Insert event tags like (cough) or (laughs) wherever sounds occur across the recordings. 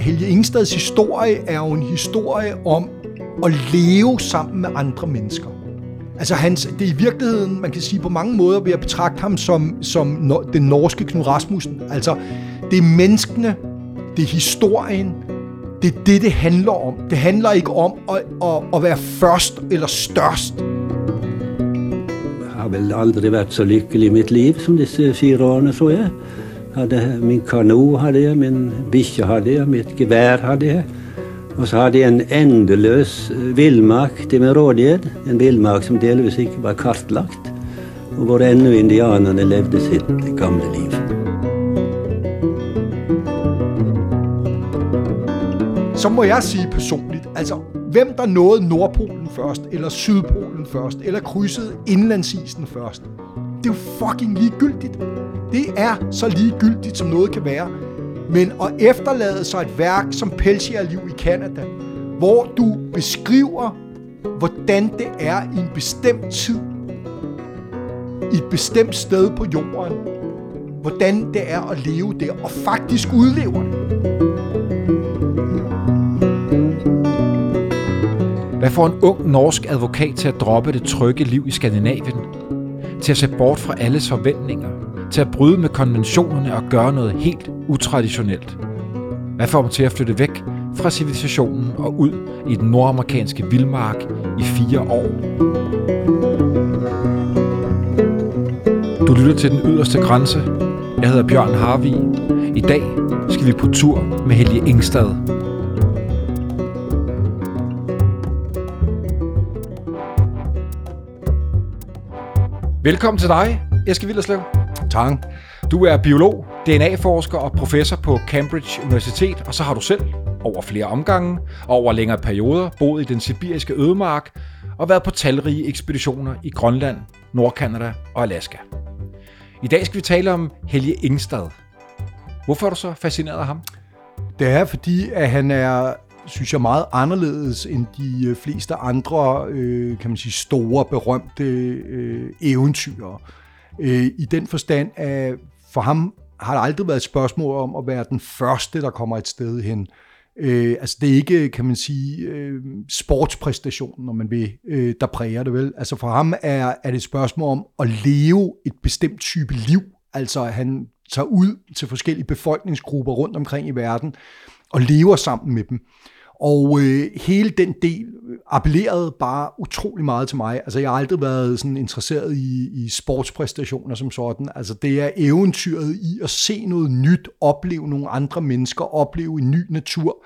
Helge Ingstads historie er jo en historie om at leve sammen med andre mennesker. Altså hans, det er i virkeligheden, man kan sige på mange måder, ved at betragte ham som, som no, den norske Knud Rasmussen. Altså, det er menneskene, det er historien, det er det, det handler om. Det handler ikke om at, at, at være først eller størst. Har vel aldrig været så lykkelig i mit liv som disse fire årene, tror jeg. Hadde, min kano hadde jeg, min bikkje hadde jeg, mitt gevær hadde jeg. Og så hadde jeg en endeløs vildmark villmark til min rådighet. En villmark som delvis ikke var kartlagt, og hvor ennå indianerne levde sitt gamle liv. Så må jeg sige personligt, altså hvem der nåede Nordpolen først, eller Sydpolen først, eller krydsede indlandsisen først, det er jo fucking ligegyldigt. Det er så ligegyldigt, som noget kan være. Men at efterlade sig et værk som Pelsjerliv i Kanada, hvor du beskriver, hvordan det er i en bestemt tid, i et bestemt sted på jorden, hvordan det er at leve der, og faktisk udlever det. Hvad får en ung norsk advokat til at droppe det trygge liv i Skandinavien? Til at se bort fra alles forventninger? Til at bryde med konventionerne og gøre noget helt utraditionelt? Hvad får dem til at flytte væk fra civilisationen og ud i den nordamerikanske vildmark i fire år? Du lytter til den yderste grænse. Jeg hedder Bjørn Harvi. I dag skal vi på tur med Helge Ingstad. Velkommen til dig, Eske Villerslev. Tak. Du er biolog, DNA-forsker og professor på Cambridge Universitet, og så har du selv over flere omgange og over længere perioder boet i den sibiriske ødemark og været på talrige ekspeditioner i Grønland, Nordkanada og Alaska. I dag skal vi tale om Helge Ingstad. Hvorfor er du så fascineret af ham? Det er fordi, at han er, synes jeg, meget anderledes end de øh, fleste andre, øh, kan man sige, store, berømte øh, eventyr. Øh, I den forstand, at for ham har det aldrig været et spørgsmål om at være den første, der kommer et sted hen. Øh, altså det er ikke, kan man sige, øh, sportspræstationen, når man vil, øh, der præger det vel. Altså for ham er, er det et spørgsmål om at leve et bestemt type liv. Altså han tager ud til forskellige befolkningsgrupper rundt omkring i verden og lever sammen med dem. Og øh, hele den del appellerede bare utrolig meget til mig. Altså, jeg har aldrig været sådan interesseret i, i sportspræstationer som sådan. Altså, det er eventyret i at se noget nyt, opleve nogle andre mennesker, opleve en ny natur.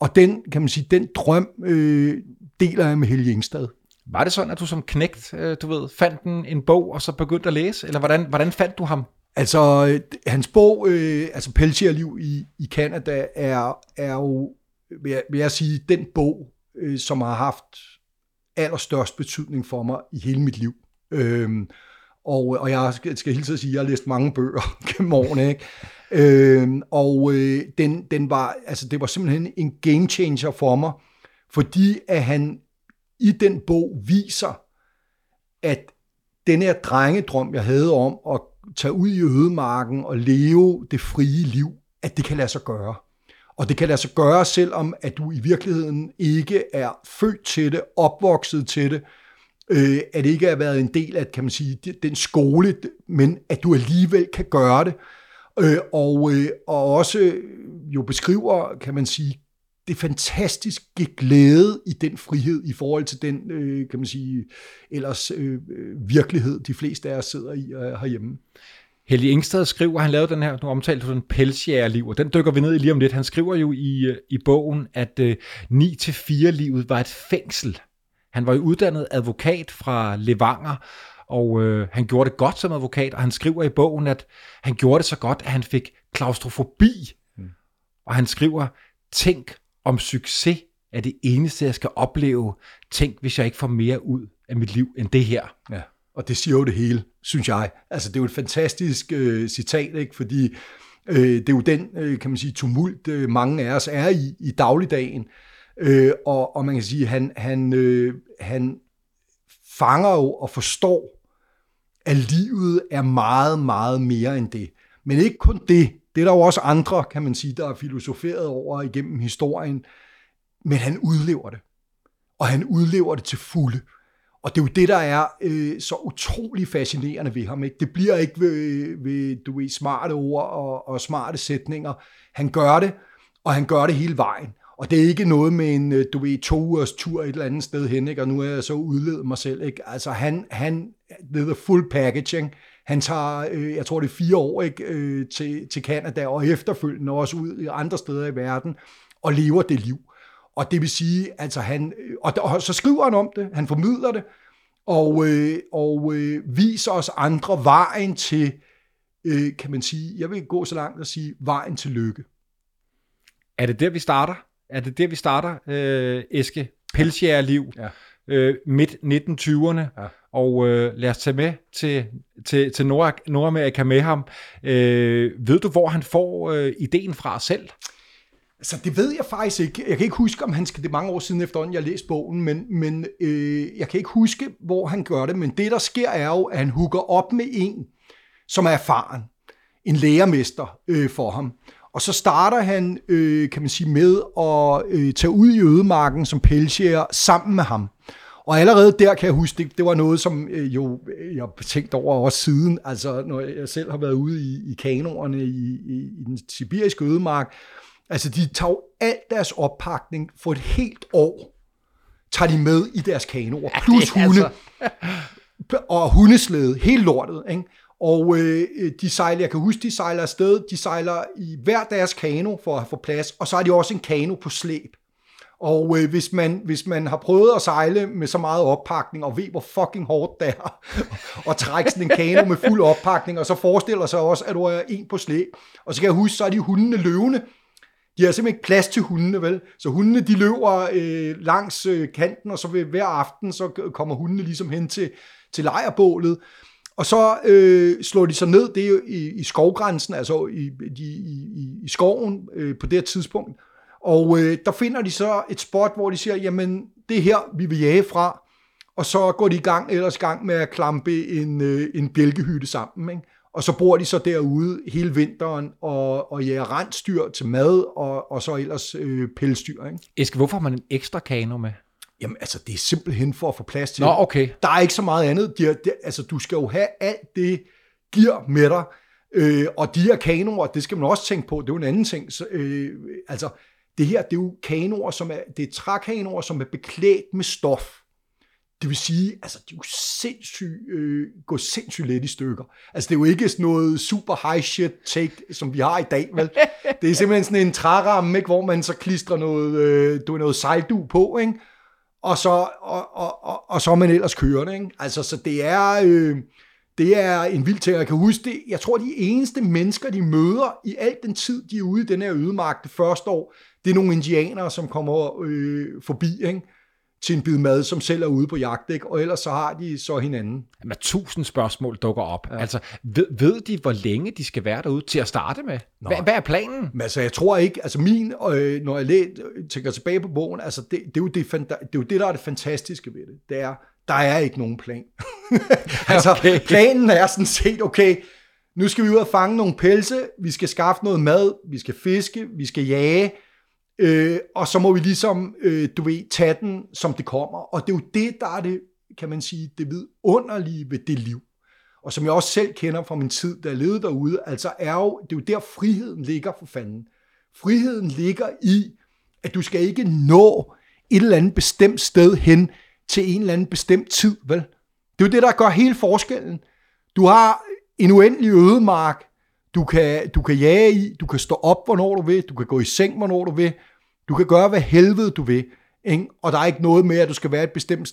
Og den, kan man sige, den drøm øh, deler jeg med Helge Ingstad. Var det sådan, at du som knægt, øh, du ved, fandt en, en bog, og så begyndte at læse? Eller hvordan, hvordan fandt du ham? Altså, øh, hans bog, øh, altså Pelsjerliv i, i Canada, er, er jo vil jeg, vil jeg sige, den bog, øh, som har haft allerstørst betydning for mig i hele mit liv. Øhm, og, og jeg skal, skal hilse at sige, at jeg har læst mange bøger (laughs) gennem årene, ikke? Øhm, og øh, den, den var, altså, det var simpelthen en game changer for mig, fordi at han i den bog viser, at den her drengedrøm, jeg havde om at tage ud i ødemarken og leve det frie liv, at det kan lade sig gøre. Og det kan lade sig gøre, selvom at du i virkeligheden ikke er født til det, opvokset til det, øh, at det ikke har været en del af, kan man sige, den skole, men at du alligevel kan gøre det. Øh, og, øh, og også øh, jo beskriver, kan man sige, det fantastiske glæde i den frihed i forhold til den, øh, kan man sige, ellers øh, øh virkelighed, de fleste af os sidder i øh, herhjemme. Helge Ingstad skriver, han lavede den her, nu omtalte den pelsjægerliv, og den dykker vi ned i lige om lidt. Han skriver jo i, øh, i bogen, at øh, 9-4-livet var et fængsel. Han var jo uddannet advokat fra Levanger, og øh, han gjorde det godt som advokat, og han skriver i bogen, at han gjorde det så godt, at han fik klaustrofobi. Mm. Og han skriver, tænk om succes er det eneste, jeg skal opleve. Tænk, hvis jeg ikke får mere ud af mit liv end det her. Ja. Og det siger jo det hele, synes jeg. Altså, det er jo et fantastisk øh, citat, ikke? fordi øh, det er jo den, øh, kan man sige, tumult, øh, mange af os er i i dagligdagen. Øh, og, og man kan sige, han, han, øh, han fanger jo og forstår, at livet er meget, meget mere end det. Men ikke kun det. Det er der jo også andre, kan man sige, der er filosoferet over igennem historien. Men han udlever det. Og han udlever det til fulde. Og det er jo det, der er øh, så utrolig fascinerende ved ham. Ikke? Det bliver ikke ved, ved du ved, smarte ord og, og smarte sætninger. Han gør det, og han gør det hele vejen. Og det er ikke noget med en, øh, du ved, to ugers tur et eller andet sted hen, ikke? og nu er jeg så udledet mig selv. Ikke? Altså han, han, det er the full packaging. Han tager, øh, jeg tror det er fire år ikke, øh, til, til Canada, og efterfølgende også ud i andre steder i verden, og lever det liv. Og det vil sige, altså han, og, og så skriver han om det, han formidler det, og, øh, og øh, viser os andre vejen til, øh, kan man sige, jeg vil gå så langt og sige, vejen til lykke. Er det der, vi starter? Er det der, vi starter, øh, Eske? Pelsjægerliv, ja. øh, midt 1920'erne, ja. og øh, lad os tage med til, til, til Nord- Nordamerika med ham. Øh, ved du, hvor han får øh, ideen fra selv? Altså, det ved jeg faktisk ikke. Jeg kan ikke huske, om han skal... Det er mange år siden efterhånden, jeg læste bogen, men, men øh, jeg kan ikke huske, hvor han gør det. Men det, der sker, er jo, at han hugger op med en, som er erfaren. En lærermester øh, for ham. Og så starter han, øh, kan man sige, med at øh, tage ud i ødemarken som pelsjæger sammen med ham. Og allerede der kan jeg huske, det, det var noget, som øh, jo øh, jeg har tænkt over også siden, altså når jeg selv har været ude i, i kanoerne i, i, i den sibiriske ødemark, altså de tager alt deres oppakning for et helt år, tager de med i deres kanoer, plus hunde, altså. og hundeslæde, helt lortet, ikke? Og øh, de sejler, jeg kan huske, de sejler afsted, de sejler i hver deres kano for at få plads, og så har de også en kano på slæb. Og øh, hvis, man, hvis man har prøvet at sejle med så meget oppakning, og ved, hvor fucking hårdt det er, (laughs) og trække sådan en kano med fuld oppakning, og så forestiller sig også, at du er en på slæb. Og så kan jeg huske, så er de hundene løvende. De har simpelthen ikke plads til hundene, vel? Så hundene, de løber øh, langs øh, kanten, og så ved hver aften, så kommer hundene ligesom hen til, til lejrbålet. Og så øh, slår de sig ned, det er jo i, i skovgrænsen, altså i, i, i, i skoven øh, på det her tidspunkt. Og øh, der finder de så et spot, hvor de siger, jamen det er her, vi vil jage fra. Og så går de i gang, ellers gang med at klampe en, øh, en bjælkehytte sammen. Ikke? Og så bor de så derude hele vinteren og, og jager rensdyr til mad, og, og så ellers øh, pelsdyr. Ikke? Eske, hvorfor har man en ekstra kano med? Jamen, altså, det er simpelthen for at få plads til. Nå, okay. Der er ikke så meget andet. De er, de, altså, du skal jo have alt det gear med dig. Øh, og de her kanoer, det skal man også tænke på, det er jo en anden ting. Så, øh, altså, det her, det er jo kanoer, som er, det er trækanoer, som er beklædt med stof. Det vil sige, altså, de er jo sindssygt, øh, går sindssygt let i stykker. Altså, det er jo ikke sådan noget super high shit take, som vi har i dag, vel? Det er simpelthen sådan en træramme, ikke, hvor man så klistrer noget, øh, du noget sejldu på, ikke? og så, og, og, og, og så er man ellers kørende. Ikke? Altså, så det er, øh, det er en vild ting. Jeg kan huske det. Jeg tror, de eneste mennesker, de møder i al den tid, de er ude i den her ødemark det første år, det er nogle indianere, som kommer øh, forbi. Ikke? Til en bid mad, som selv er ude på jagt, ikke? og ellers så har de så hinanden. Jamen, tusind spørgsmål dukker op. Ja. Altså, ved, ved de, hvor længe de skal være derude til at starte med? Hvad, hvad er planen? Men altså, jeg tror ikke, altså min, øh, når jeg læ- tænker tilbage på bogen, altså det, det, er jo det, det er jo det, der er det fantastiske ved det. Det er, der er ikke nogen plan. (laughs) altså, okay. planen er sådan set, okay, nu skal vi ud og fange nogle pelse, vi skal skaffe noget mad, vi skal fiske, vi skal jage, Øh, og så må vi ligesom, øh, du ved, tage den, som det kommer. Og det er jo det, der er det, kan man sige, det vidunderlige ved det liv. Og som jeg også selv kender fra min tid, da jeg levede derude, altså er jo, det er jo der friheden ligger for fanden. Friheden ligger i, at du skal ikke nå et eller andet bestemt sted hen til en eller anden bestemt tid, vel? Det er jo det, der gør hele forskellen. Du har en uendelig ødemark, du kan, du kan jage i, du kan stå op, hvornår du vil, du kan gå i seng, hvornår du vil, du kan gøre, hvad helvede du vil, ikke? og der er ikke noget med, at du skal være et bestemt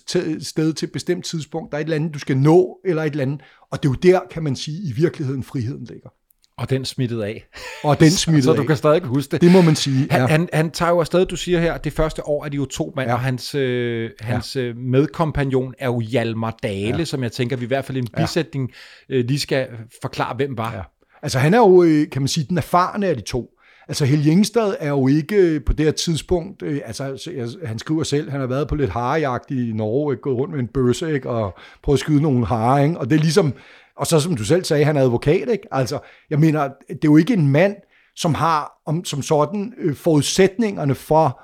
sted til et bestemt tidspunkt. Der er et eller andet, du skal nå, eller et eller andet. Og det er jo der, kan man sige, i virkeligheden friheden ligger. Og den smittede af. Og den (laughs) smittede Så du kan stadig huske det. Det må man sige, ja. han, han, han tager jo afsted, du siger her, det første år er de jo to mand, ja. og hans, øh, hans ja. Øh, medkompagnon er jo Hjalmar Dale, ja. som jeg tænker, vi i hvert fald i en bisætning ja. øh, lige skal forklare, hvem var. Ja. Altså han er jo, øh, kan man sige, den erfarne af de to. Altså Helge Jengstad er jo ikke øh, på det her tidspunkt, øh, altså, altså han skriver selv, han har været på lidt harejagt i Norge, ikke? gået rundt med en bøsse ikke? og prøvet at skyde nogle harer, ikke? og det er ligesom, og så som du selv sagde, han er advokat, ikke? altså jeg mener, det er jo ikke en mand, som har om, som sådan øh, forudsætningerne for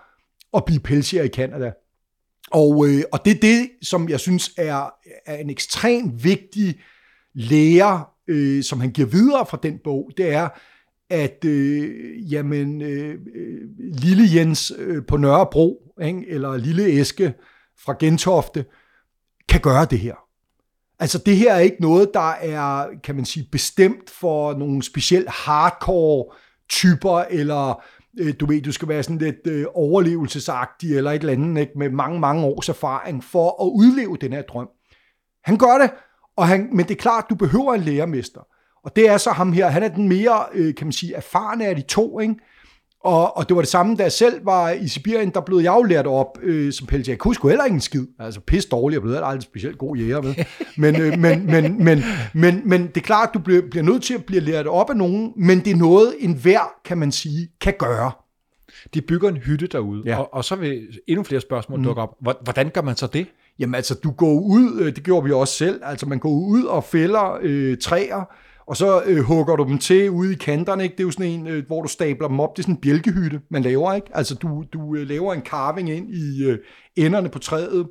at blive pelsier i Canada. Og, øh, og det er det, som jeg synes er, er en ekstremt vigtig lære, øh, som han giver videre fra den bog, det er, at øh, jamen, øh, øh, lille Jens øh, på Nørrebro, ikke? eller lille Eske fra Gentofte, kan gøre det her. Altså det her er ikke noget, der er, kan man sige, bestemt for nogle specielt hardcore typer, eller øh, du ved, du skal være sådan lidt øh, overlevelsesagtig, eller et eller andet, ikke? med mange, mange års erfaring, for at udleve den her drøm. Han gør det, og han, men det er klart, du behøver en lærermester. Og det er så ham her. Han er den mere, øh, kan man sige, erfarne af de to, ikke? Og, og det var det samme, da jeg selv var i Sibirien, der blev jeg jo lært op øh, som pelsjæger. Jeg kunne sgu heller ingen skid. Altså pis dårlig, jeg blev aldrig specielt god jæger med. (laughs) Men, øh, men, men, men, men, men det er klart, at du bliver, bliver nødt til at blive lært op af nogen, men det er noget, en hver, kan man sige, kan gøre. De bygger en hytte derude, ja. og, og så vil endnu flere spørgsmål mm. dukke op. Hvordan gør man så det? Jamen altså, du går ud, øh, det gjorde vi også selv, altså man går ud og fælder øh, træer, og så øh, hugger du dem til ude i kanterne, ikke? Det er jo sådan en, øh, hvor du stabler dem op. Det er sådan en bjælkehytte, man laver, ikke? Altså, du, du øh, laver en carving ind i øh, enderne på træet,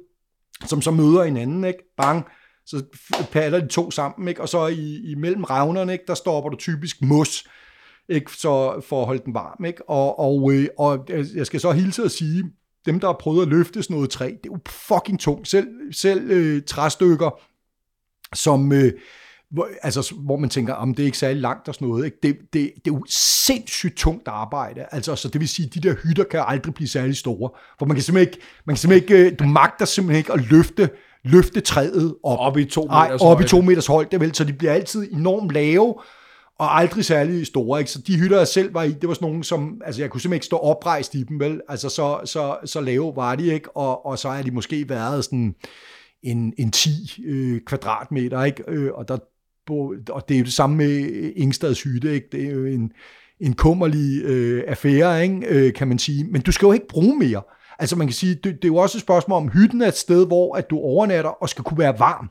som så møder hinanden, ikke? Bang! Så paller de to sammen, ikke? Og så i, imellem mellem ravnerne, ikke? Der stopper du typisk mos, ikke? Så for at holde den varm, ikke? Og, og, øh, og øh, jeg skal så hilse at sige, dem, der har prøvet at løfte sådan noget træ, det er jo fucking tungt. Selv, selv øh, træstykker, som... Øh, hvor, altså, hvor man tænker, om det er ikke særlig langt og sådan noget. Ikke? Det, det, det er jo sindssygt tungt arbejde. Altså, så det vil sige, at de der hytter kan aldrig blive særlig store. For man kan simpelthen ikke, man kan simpelthen ikke du magter simpelthen ikke at løfte, løfte træet op. Op i to meters Ej, op i to meters højde, vel, så de bliver altid enormt lave, og aldrig særlig store. Ikke? Så de hytter, jeg selv var i, det var sådan nogle, som, altså jeg kunne simpelthen ikke stå oprejst i dem, vel? Altså så, så, så lave var de, ikke? Og, og så har de måske været sådan en, en 10 øh, kvadratmeter, ikke? Øh, og der og det er jo det samme med Ingstads hytte, ikke? det er jo en, en kummerlig øh, affære, ikke? Øh, kan man sige, men du skal jo ikke bruge mere. Altså man kan sige, det, det er jo også et spørgsmål om, hytten er et sted, hvor at du overnatter og skal kunne være varm.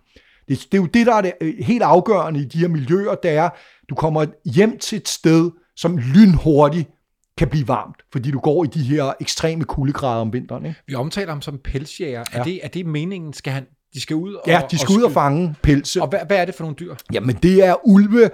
Det, det er jo det, der er det øh, helt afgørende i de her miljøer, det er, du kommer hjem til et sted, som lynhurtigt kan blive varmt, fordi du går i de her ekstreme kuldegrader om vinteren. Ikke? Vi omtaler ham som pelsjæger. Ja. Er, det, er det meningen, skal han, de skal ud og Ja, de skal og ud og fange pelse. Og hvad, hvad er det for nogle dyr? Jamen, det er ulve,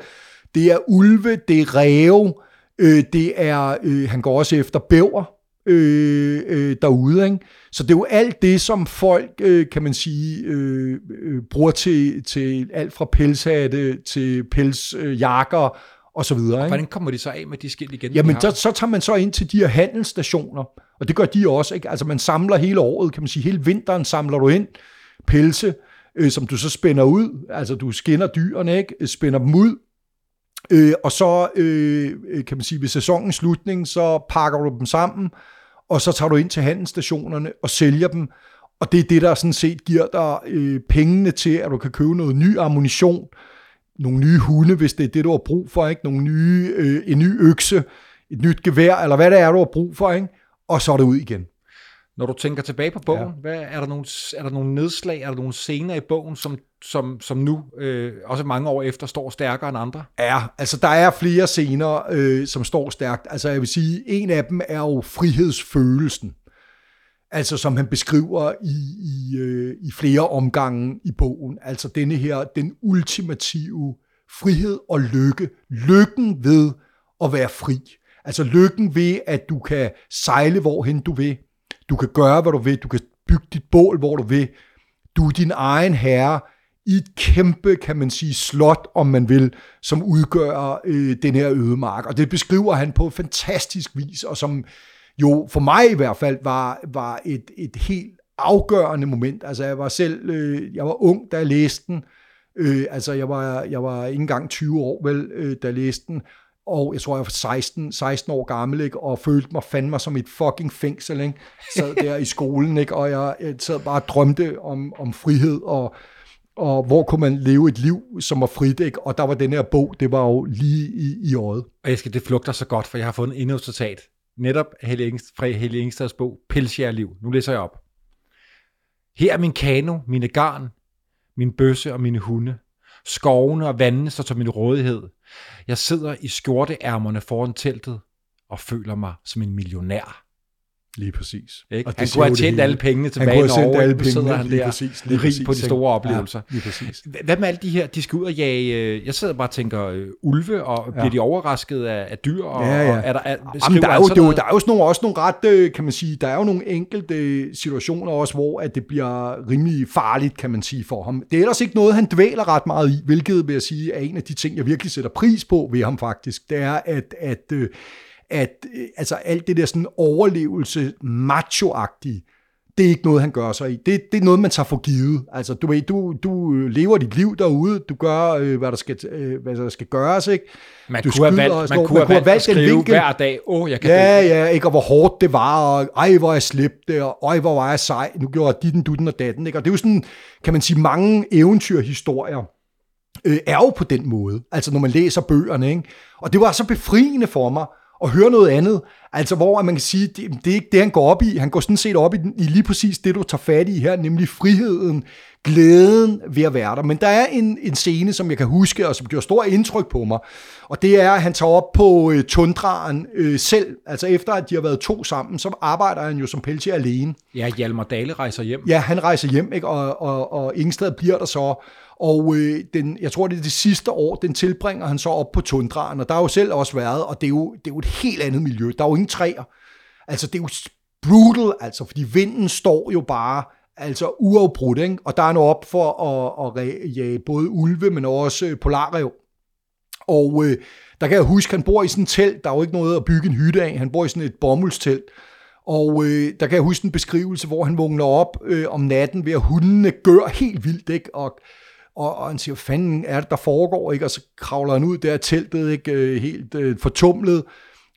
det er ulve, det er ræve, øh, det er, øh, han går også efter bæver øh, øh, derude, ikke? Så det er jo alt det, som folk, øh, kan man sige, øh, øh, bruger til, til alt fra pelshatte til pelsjakker øh, og så videre. Ikke? Hvordan kommer de så af med de skilt igen? Jamen, så, så tager man så ind til de her handelsstationer, og det gør de også. Ikke? Altså, man samler hele året, kan man sige, hele vinteren samler du ind, pelse, øh, som du så spænder ud. Altså du skinner dyrene, ikke? spænder dem ud, øh, og så øh, øh, kan man sige, ved sæsonens slutning, så pakker du dem sammen, og så tager du ind til handelsstationerne og sælger dem. Og det er det, der sådan set giver dig øh, pengene til, at du kan købe noget ny ammunition, nogle nye hunde, hvis det er det, du har brug for, ikke? Nogle nye, øh, en ny økse, et nyt gevær, eller hvad det er, du har brug for, ikke? og så er det ud igen. Når du tænker tilbage på bogen, ja. hvad, er, der nogle, er der nogle nedslag, er der nogle scener i bogen, som, som, som nu, øh, også mange år efter, står stærkere end andre? Ja, altså der er flere scener, øh, som står stærkt. Altså jeg vil sige, en af dem er jo frihedsfølelsen. Altså som han beskriver i, i, øh, i flere omgange i bogen. Altså denne her, den ultimative frihed og lykke. Lykken ved at være fri. Altså lykken ved, at du kan sejle hvorhen du vil du kan gøre, hvad du vil. Du kan bygge dit bål, hvor du vil. Du er din egen herre i et kæmpe, kan man sige, slot, om man vil, som udgør øh, den her ødemark. Og det beskriver han på fantastisk vis, og som jo for mig i hvert fald var, var et, et helt afgørende moment. Altså jeg var selv, øh, jeg var ung, da jeg læste den. Øh, altså jeg var, jeg var ikke engang 20 år, vel, øh, da jeg læste den og jeg tror, jeg var 16, 16 år gammel, ikke? og følte mig fandme som et fucking fængsel, ikke? sad der i skolen, ikke? og jeg, jeg sad bare og drømte om, om frihed, og, og hvor kunne man leve et liv, som var frit, ikke? og der var den her bog, det var jo lige i, i øjet. Og jeg skal, det flugter så godt, for jeg har fundet endnu et citat. Netop Helle Engst, fra Helle Engstads bog, Pelsjærliv. Nu læser jeg op. Her er min kano, mine garn, min bøsse og mine hunde. Skovene og vandene står til min rådighed. Jeg sidder i skjorteærmerne foran teltet og føler mig som en millionær. Lige præcis. Ikke? Og han kunne have tjent alle pengene Han tilbage kunne i have Norge. alle Nu sidder pengene, han lige der præcis, lige rig præcis, på de store Ja, oplevelser. lige præcis. Hvad med alle de her, de skal ud og jage, øh, jeg sidder bare og tænker, øh, ulve, og bliver Ja. de overrasket af, af dyr? Og, Ja, ja. Og er der, er, Jamen, der, er han jo, det er noget? der er jo sådan nogle, også nogle ret, øh, kan man sige, der er jo nogle enkelte situationer også, hvor at det bliver rimelig farligt, kan man sige, for ham. Det er ellers ikke noget, han dvæler ret meget i, hvilket vil jeg sige er en af de ting, jeg virkelig sætter pris på ved ham faktisk. Det er, at, at, øh, at øh, altså alt det der sådan overlevelse macho-agtige, det er ikke noget, han gør sig i. Det, det er noget, man tager for givet. Altså, du ved, du, du lever dit liv derude, du gør, øh, hvad, der skal, øh, hvad der skal gøres, ikke? Man du kunne have valgt, man kunne noget. have valgt at den skrive vinkel. hver dag, åh, oh, jeg kan Ja, det. ja, ikke? Og hvor hårdt det var, og ej, hvor jeg slæbte, og ej, hvor var jeg sej. Nu gjorde jeg ditten, dutten og datten, ikke? Og det er jo sådan, kan man sige, mange eventyrhistorier øh, er jo på den måde. Altså, når man læser bøgerne, ikke? Og det var så befriende for mig at høre noget andet. Altså, hvor man kan sige, det, det er ikke det, han går op i. Han går sådan set op i, i lige præcis det, du tager fat i her, nemlig friheden, glæden ved at være der. Men der er en, en scene, som jeg kan huske, og som gjorde stor indtryk på mig. Og det er, at han tager op på øh, tundraen øh, selv. Altså efter, at de har været to sammen, så arbejder han jo som pelsjer alene. Ja, Hjalmar Dale rejser hjem. Ja, han rejser hjem, ikke? Og, og, og Ingstad bliver der så. Og øh, den, jeg tror, det er det sidste år, den tilbringer han så op på tundraen. Og der har jo selv også været, og det er jo, det er jo et helt andet miljø. Der er jo ingen træer. Altså, det er jo brutal, altså, fordi vinden står jo bare altså uafbrudt, ikke? Og der er noget op for at, at re- jage både ulve, men også øh, polarrev. Og øh, der kan jeg huske, han bor i sådan et telt, der er jo ikke noget at bygge en hytte af, han bor i sådan et bomuldstelt. Og øh, der kan jeg huske en beskrivelse, hvor han vågner op øh, om natten ved, at hundene gør helt vildt, ikke? Og, og, og han siger, hvad fanden er det, der foregår, ikke? Og så kravler han ud der teltet, ikke? Øh, helt øh, fortumlet,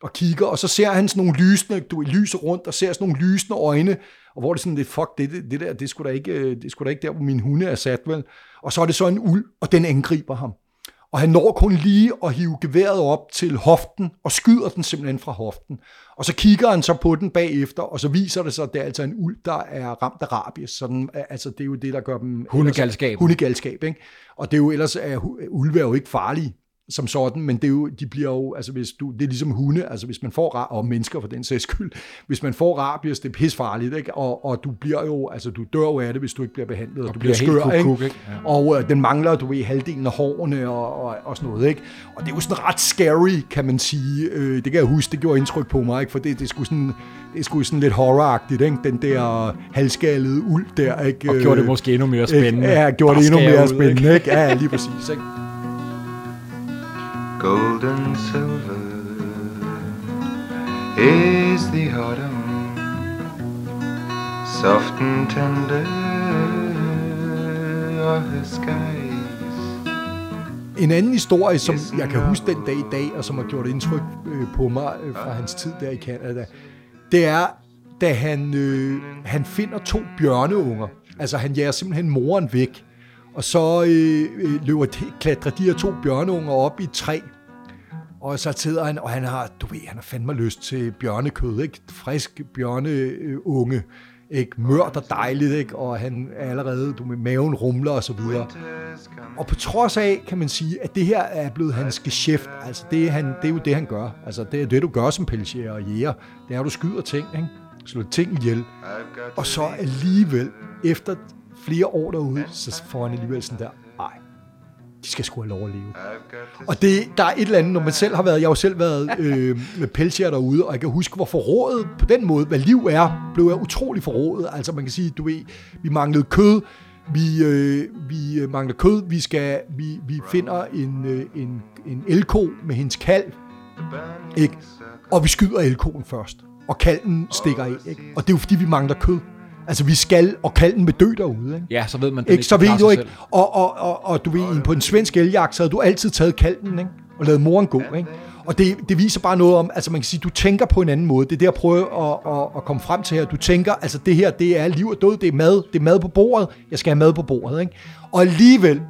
og kigger, og så ser han sådan nogle lysende, du lyser rundt, og ser sådan nogle lysende øjne, og hvor det er sådan lidt, fuck, det, det, det der, det skulle da ikke, øh, det skulle da ikke der, hvor min hunde er sat, vel? Og så er det så en uld, og den angriber ham. Og han når kun lige at hive geværet op til hoften, og skyder den simpelthen fra hoften. Og så kigger han så på den bagefter, og så viser det sig, at det er altså en uld, der er ramt af rabies. Sådan, altså, det er jo det, der gør dem... Hundegalskab. Hundegalskab, ikke? Og det er jo ellers, er, hu- ulve er jo ikke farlige som sådan, men det er jo, de bliver jo, altså hvis du, det er ligesom hunde, altså hvis man får, og mennesker for den sags skyld, hvis man får rabies, det er pisfarligt, ikke? Og, og du bliver jo, altså du dør jo af det, hvis du ikke bliver behandlet, og, du bliver, bliver skør, ikke? kuk-kuk, ikke? Ja. Og øh, den mangler, du ved, halvdelen af hårene og, og, og sådan noget, ikke? Og det er jo sådan ret scary, kan man sige. Øh, det kan jeg huske, det gjorde indtryk på mig, ikke? For det, det, sgu sådan, det sgu sådan lidt horroragtigt, ikke? Den der halskallede uld der, ikke? Og gjorde det måske endnu mere spændende. Ja, gjorde det endnu mere ud, ikke? spændende, ikke? Ja, lige præcis, ikke? Gold and silver is the autumn, soft and tender are the skies. En anden historie, som jeg kan huske den dag i dag, og som har gjort indtryk øh, på mig øh, fra hans tid der i Canada, det er, da han, øh, han finder to bjørneunger. Altså, han jager simpelthen moren væk. Og så øh, øh, løber de, klatrer de her to bjørneunger op i et træ. Og så sidder han, og han har, du ved, han har fandme lyst til bjørnekød, ikke? Frisk bjørneunge, ikke? Mørt og dejligt, ikke? Og han er allerede, du med maven rumler og så videre. Og på trods af, kan man sige, at det her er blevet hans geschæft. Altså, det er, han, det er jo det, han gør. Altså, det er det, du gør som pelsjæger og jæger. Det er, at du skyder ting, ikke? Slå ting ihjel. Og så alligevel, efter flere år derude, så får han alligevel sådan der, de skal sgu have lov at leve. Og det, der er et eller andet, når man selv har været, jeg har jo selv været (laughs) øh, med pelsjæger derude, og jeg kan huske, hvor forrådet på den måde, hvad liv er, blev jeg utrolig forrådet. Altså man kan sige, du ved, vi manglede kød, vi, øh, vi øh, mangler kød, vi skal, vi, vi finder en, øh, en, en elko med hendes kalv, ikke? Og vi skyder elkoen først, og kalven stikker af, ikke? Og det er jo fordi, vi mangler kød. Altså, vi skal, og kalven vil dø derude, ikke? Ja, så ved man, den Ikke, så ved du ikke. selv. Og, og, og, og du ved, på en svensk eljagt, så havde du altid taget kalven, ikke? Og lavet moren gå, ikke? Og det, det viser bare noget om, altså man kan sige, du tænker på en anden måde. Det er det, jeg prøver at, at, at komme frem til her. Du tænker, altså det her, det er liv og død, det er mad, det er mad på bordet, jeg skal have mad på bordet, ikke? Og alligevel,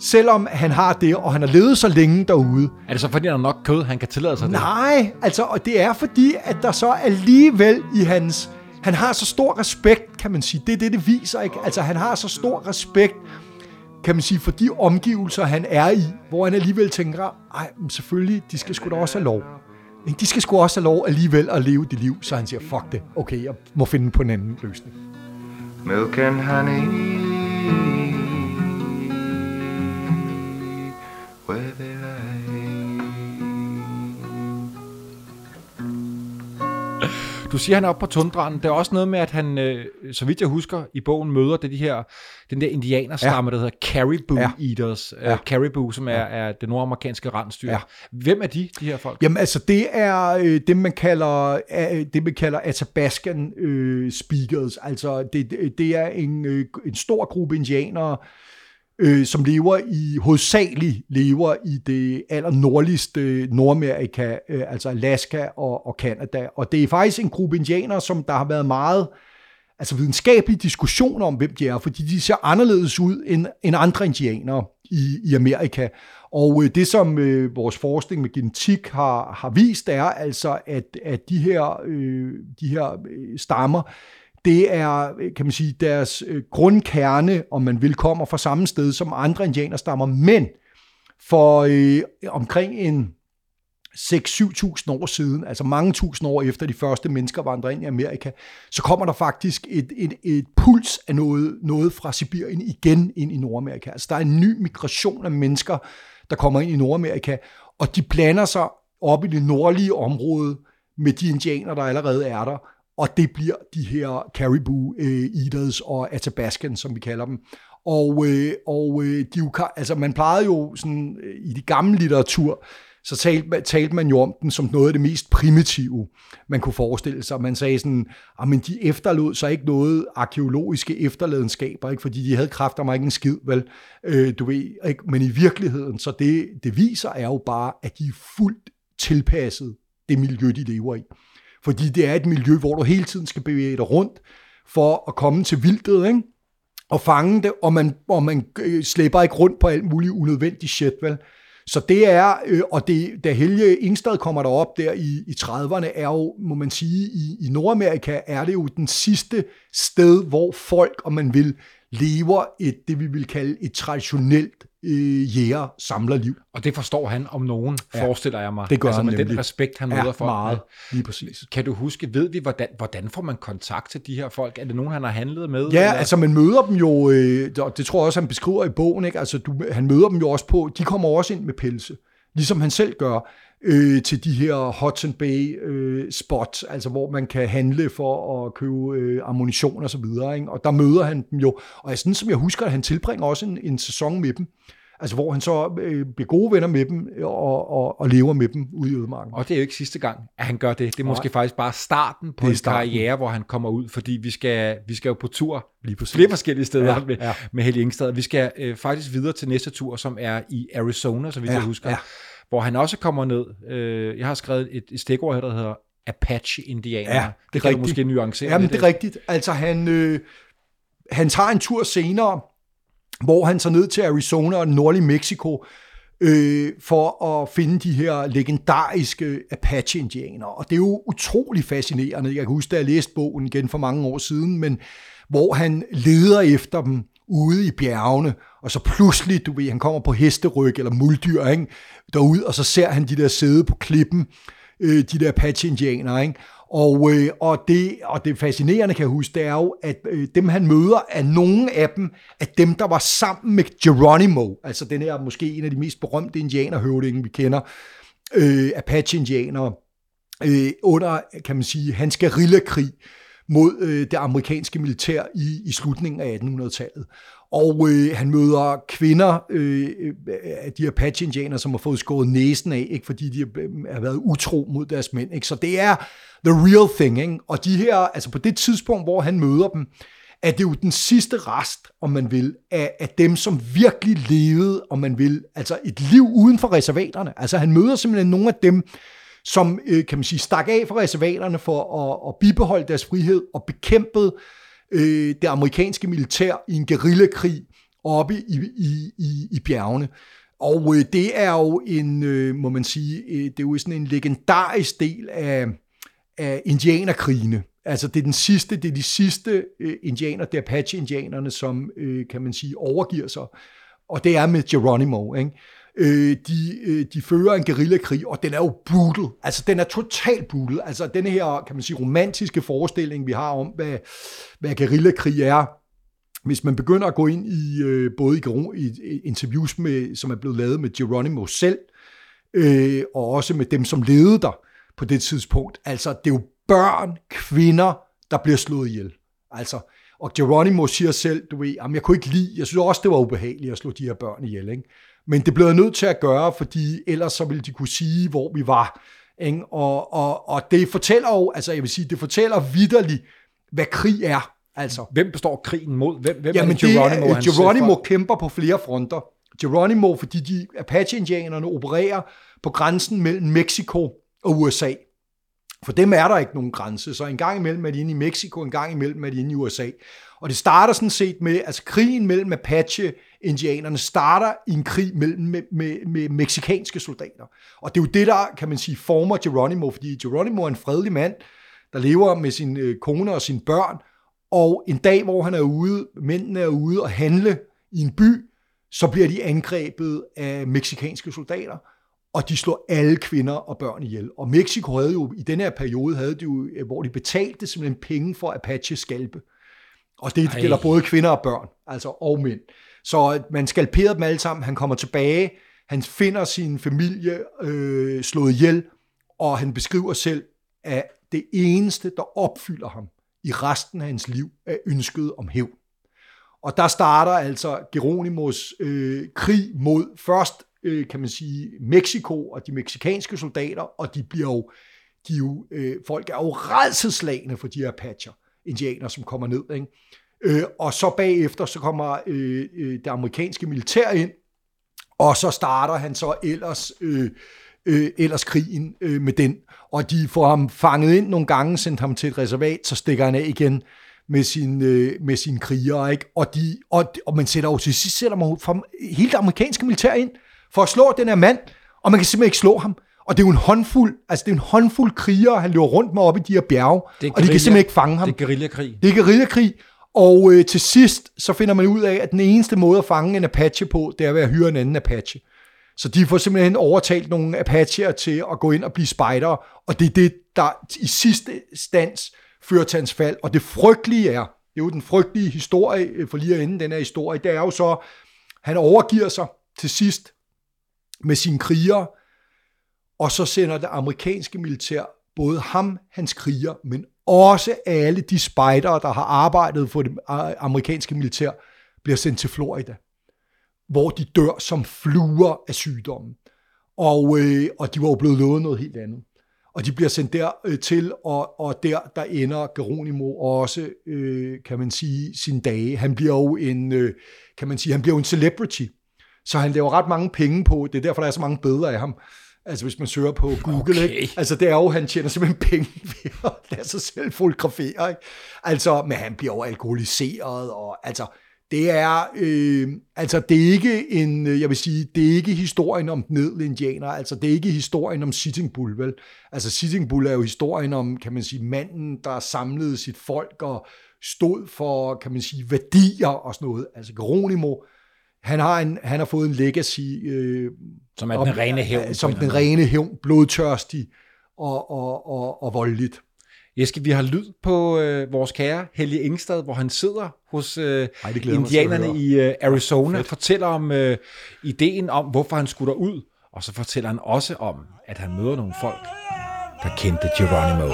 selvom han har det, og han har levet så længe derude, Er det så fordi, der er nok kød, han kan tillade sig det? Nej, altså, og det er fordi, at der så alligevel i hans... Han har så stor respekt, kan man sige. Det er det, det viser, ikke? Altså, han har så stor respekt, kan man sige, for de omgivelser, han er i, hvor han alligevel tænker, ej, men selvfølgelig, de skal sgu da også have lov. De skal sgu også have lov alligevel at leve det liv, så han siger, fuck det, okay, jeg må finde på en anden løsning. milk and honey. Where there Du siger, han er oppe på tundraen. Det er også noget med, at han, øh, så vidt jeg husker, i bogen møder det de her, den der indianerstamme, ja. der hedder Caribou Ja. Eaters. Ja. Ja. Uh, Caribou, som er, er det nordamerikanske rensdyr. Ja. Hvem er de, de her folk? Jamen altså, det er øh, det, man kalder, øh, det, man kalder Athabaskan øh, speakers. Altså, det, det- det er en, øh, en stor gruppe indianere, øh, som lever i, hovedsageligt lever i det allernordligste øh, Nordamerika, øh, altså Alaska og, og Canada. Og det er faktisk en gruppe indianere, som der har været meget altså videnskabelige diskussioner om, hvem de er, fordi de ser anderledes ud end, end andre indianere i, i Amerika. Og øh, det, som øh, vores forskning med genetik har, har vist, er altså, at, at de her, øh, de her øh, stammer, det er, øh, kan man sige, deres øh, grundkerne, om man vil, kommer fra samme sted som andre indianerstammer, men for øh, omkring en 6-7.000 år siden, altså mange tusind år efter de første mennesker vandrede ind i Amerika, så kommer der faktisk et, et, et puls af noget, noget fra Sibirien igen ind i Nordamerika. Altså der er en ny migration af mennesker, der kommer ind i Nordamerika, og de blander sig op i det nordlige område med de indianer, der allerede er der, og det bliver de her caribou øh, eaters og atabaskan, som vi kalder dem. Og, øh, og øh, de, altså man plejede jo sådan, øh, i de gamle litteratur, så talte, man- talte man jo om den som noget af det mest primitive, man kunne forestille sig. Man sagde sådan, at men de efterlod sig ikke noget arkeologiske efterladenskaber, ikke? fordi de havde kræfter mig ikke en skid, vel? Øh, du ved, ikke? Men i virkeligheden, så det, det viser er jo bare, at de er fuldt tilpasset det miljø, de lever i. Fordi det er et miljø, hvor du hele tiden skal bevæge dig rundt for at komme til vildtet, ikke? og fange det, og man, og man øh, slæber ikke rundt på alt muligt unødvendigt shit, vel? Så det er, øh, og det, da Helge Ingstad kommer derop der i, i 30'erne, er jo, må man sige, i, i Nordamerika er det jo den sidste sted, hvor folk, om man vil, lever et, det vi vil kalde et traditionelt øh, jæger-samlerliv. Og det forstår han om nogen, ja. forestiller jeg mig. Det gør altså han med den nemlig. respekt, han Ja, møder folk meget. med. Lige præcis. Kan du huske, ved vi, hvordan, hvordan får man kontakt til de her folk? Er det nogen, han har handlet med? Ja, eller? altså man møder dem jo, øh, og det tror jeg også, han beskriver i bogen, ikke? Altså, du, han møder dem jo også på, de kommer også ind med pelse, ligesom han selv gør, øh, til de her Hudson Bay øh, spots, altså hvor man kan handle for at købe øh, ammunition og så videre, ikke? og der møder han dem jo, og sådan som jeg husker, at han tilbringer også en, en sæson med dem, altså hvor han så øh, bliver gode venner med dem, og, og, og lever med dem ude i ødemarken. Og det er jo ikke sidste gang, at han gør det. Det er måske faktisk bare starten på en starten. karriere, hvor han kommer ud, fordi vi skal, vi skal jo på tur Lige præcis. flere forskellige steder Ja, med, ja. med Helge Ingstad. Vi skal øh, faktisk videre til næste tur, som er i Arizona, så vidt Ja, jeg husker, ja. Hvor han også kommer ned. Øh, jeg har skrevet et, et stikord her, der hedder Apache-indianer. Ja, det er det kan du rigtigt. måske nuancere Jamen, det er rigtigt. Altså, han, øh, han tager en tur senere, hvor han tager ned til Arizona og det nordlige Mexico, øh, for at finde de her legendariske Apache-indianere. Og det er jo utrolig fascinerende. Jeg kan huske, da jeg læste bogen igen for mange år siden, men hvor han leder efter dem ude i bjergene, og så pludselig, du ved, han kommer på hesteryg eller muldyr, ikke? derud, og så ser han de der sidde på klippen, øh, de der Apache-indianere, ikke? Og, øh, og, det, og det fascinerende, kan jeg huske, det er jo, at øh, dem han møder, er nogle af dem, at dem, der var sammen med Geronimo, altså den her måske en af de mest berømte indianerhøvdinge, vi kender, øh, Apache-indianere, øh, under, kan man sige, hans guerillakrig mod øh, det amerikanske militær i, i slutningen af 1800-tallet. Og øh, han møder kvinder øh, øh de Apache-indianer, som har fået skåret næsen af, ikke, fordi de øh, har været utro mod deres mænd. Ikke? Så det er the real thing. Ikke? Og de her, altså på det tidspunkt, hvor han møder dem, er det jo den sidste rest, om man vil, af, af dem, som virkelig levede, om man vil, altså et liv uden for reservaterne. Altså han møder simpelthen nogle af dem, som, øh, kan man sige, stak af fra reservaterne for at, at bibeholde deres frihed og bekæmpede øh, det amerikanske militær i en guerillakrig oppe i, i, i, i bjergene. Og øh, det er jo en, øh, må man sige, øh, det er jo sådan en legendarisk del af, af indianerkrigene. Altså det er den sidste, det er de sidste øh, indianer, det er Apache-indianerne, som, øh, kan man sige, overgiver sig. Og det er med Geronimo, ikke? Øh, de, øh, de fører en guerillakrig, og den er jo brutal. Altså, den er totalt brutal. Altså, den her, kan man sige, romantiske forestilling, vi har om, hvad, hvad guerillakrig er, hvis man begynder at gå ind i øh, både i, i interviews, med, som er blevet lavet med Geronimo selv, øh, og også med dem, som levede der på det tidspunkt, altså det er jo børn, kvinder, der bliver slået ihjel. Altså, og Geronimo siger selv, du ved, jamen jeg kunne ikke lide, jeg synes også, det var ubehageligt at slå de her børn ihjel, ikke? Men det blev jeg nødt til at gøre, fordi ellers så ville de kunne sige, hvor vi var. Ikke? Og, og, og det fortæller jo, altså jeg vil sige, det fortæller vidderligt, hvad krig er. Altså. Hvem består krigen mod? Hvem, hvem Jamen, er det Geronimo? Det er, Geronimo kæmper på flere fronter. Geronimo, fordi de Apache-indianerne opererer på grænsen mellem Mexico og USA. For dem er der ikke nogen grænse, så en gang imellem er de inde i Mexico, en gang imellem er de inde i USA. Og det starter sådan set med, altså krigen mellem Apache-indianerne starter i en krig mellem med, med, med meksikanske soldater. Og det er jo det, der, kan man sige, former Geronimo, fordi Geronimo er en fredelig mand, der lever med sin øh, kone og sine børn, og en dag, hvor han er ude, mændene er ude og handle i en by, så bliver de angrebet af meksikanske soldater, og de slår alle kvinder og børn ihjel. Og Mexico havde jo, i den her periode, havde de jo, hvor de betalte simpelthen penge for Apache skalpe. Og det Ej. gælder både kvinder og børn, altså og mænd. Så man skalperede dem alle sammen. Han kommer tilbage, han finder sin familie øh, slået ihjel, og han beskriver selv, at det eneste, der opfylder ham i resten af hans liv, er ønsket om hævn. Og der starter altså Geronimos øh, krig mod først, øh, kan man sige, Mexico og de meksikanske soldater, og de bliver jo, de jo øh, folk er jo redselslagende for de her patcher, indianer, som kommer ned. Ikke? Øh, og så bagefter, så kommer øh, øh, det amerikanske militær ind, og så starter han så ellers, øh, øh, ellers krigen øh, med den. Og de får ham fanget ind nogle gange, sendt ham til et reservat, så stikker han af igen med sin, øh, med sin kriger, ikke? Og, de, og, og man sætter jo til sidst sætter man for hele det amerikanske militær ind for at slå den her mand, og man kan simpelthen ikke slå ham. Og det er jo en håndfuld, altså det er en håndfuld krigere, han løber rundt med op i de her bjerge, og de kan simpelthen ikke fange ham. Det er guerillakrig. Det er guerillakrig, og øh, til sidst, så finder man ud af, at den eneste måde at fange en Apache på, det er ved at hyre en anden Apache. Så de får simpelthen overtalt nogle Apache'er til at gå ind og blive spejdere, og det er det, der i sidste stans fører til hans fald. Og det frygtelige er, det er jo den frygtelige historie, øh, for lige at ende den her historie, det er jo så, han overgiver sig til sidst med sine krigere, og så sender det amerikanske militær både ham, hans kriger, men også alle de spejdere, der har arbejdet for det amerikanske militær, bliver sendt til Florida, hvor de dør som fluer af sygdommen. Og, øh, og de var jo blevet lovet noget helt andet. Og de bliver sendt der øh, til, og, og der, der ender Geronimo også, øh, kan man sige, sin dage. Han bliver jo en, øh, kan man sige, han bliver jo en celebrity. Så han laver ret mange penge på, det er derfor, der er så mange billeder af ham. Altså hvis man søger på Google, okay. ikke? Altså det er jo, han tjener simpelthen penge (laughs) ved at lade sig selv fotografere, ikke? Altså, men han bliver jo alkoholiseret, og altså, det er, øh, altså det er ikke en, jeg vil sige, det er ikke historien om den indianer, altså det er ikke historien om Sitting Bull, vel? Altså Sitting Bull er jo historien om, kan man sige, manden, der samlede sit folk og stod for, kan man sige, værdier og sådan noget. Altså Geronimo, han har, en, han har fået en legacy. Øh, som er den rene hævn. Som den rene hævn, blodtørstig og, og, og, og voldeligt. Eske, vi har lyd på øh, vores kære Helge Ingstad, hvor han sidder hos øh, Ej, indianerne i øh, Arizona, og fortæller om øh, ideen om, hvorfor han skulle ud, og så fortæller han også om, at han møder nogle folk, der kendte Geronimo. De,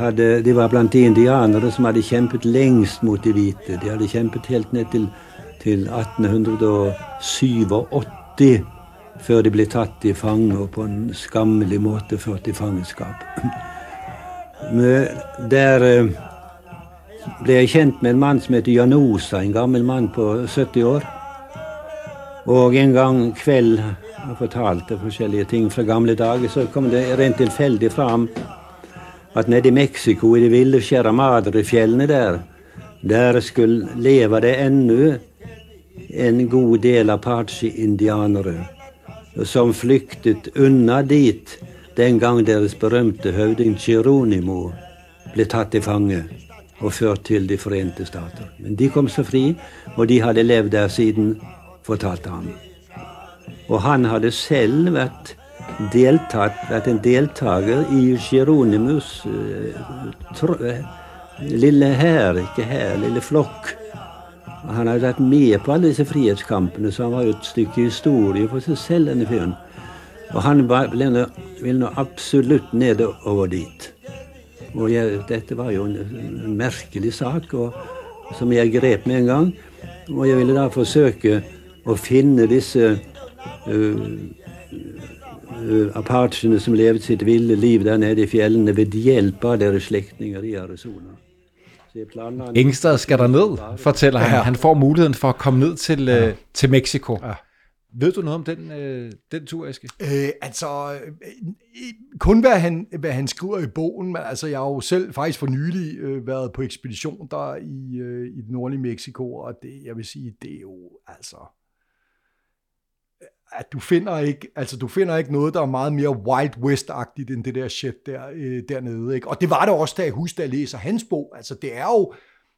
hade, de var bland de indianere som havde kæmpet længst mot de hvite. De havde kæmpet helt ned til, til 1887 før de blev taget i fange og på en skammelig måte ført i fangenskap. (clears throat) Der eh, blev jeg kendt med en mand, som hedder Janosa, en gammel mand på 70 år. Og en gang kveld og fortalte forskellige ting fra gamle dage, så kom det rent tilfældigt fram at nede i Mexico, i de vilda Sierra Madre-fjellene der, der skulle leve det ännu en god del apache-indianere som flyktet unna dit den gang deres berømte høvding Geronimo blev tatt til fange og ført til De forente stater. Men de kom så fri, og de hadde levd der siden, fortalte han. Og han hadde selv vært, deltatt, vært en deltaker i Geronimus uh, eh, eh, lille hær, ikke hær, lille flokk. Han hadde vært med på alle disse frihetskampene, så han var jo et stykke historie for seg selv, denne fyren. Og han ville nå absolutt nedover dit. Og jeg, dette var jo en, en merkelig sak og, som jeg grep med en gang. Og jeg ville da forsøke å finne disse uh, uh, apachene som levde sitt ville liv der nede i fjellene ved hjelp av deres slektninger i Arizona. Engstad skal der ned, fortæller han. Ja. Han får muligheden for at komme ned til, ja. øh, til Mexico. Ja. Ved du noget om den, øh, den tur, Eske? Øh, altså, øh, kun hvad han, hvad han skriver i bogen, men altså, jeg har jo selv faktisk for nylig øh, været på ekspedition der i, øh, i det nordlige Mexico, og det, jeg vil sige, det er jo, altså, at du finder ikke, altså du finder ikke noget, der er meget mere Wild West-agtigt end det der shit der, øh, dernede. Ikke? Og det var det også, da jeg husker, da jeg læser hans bog. Altså det er jo,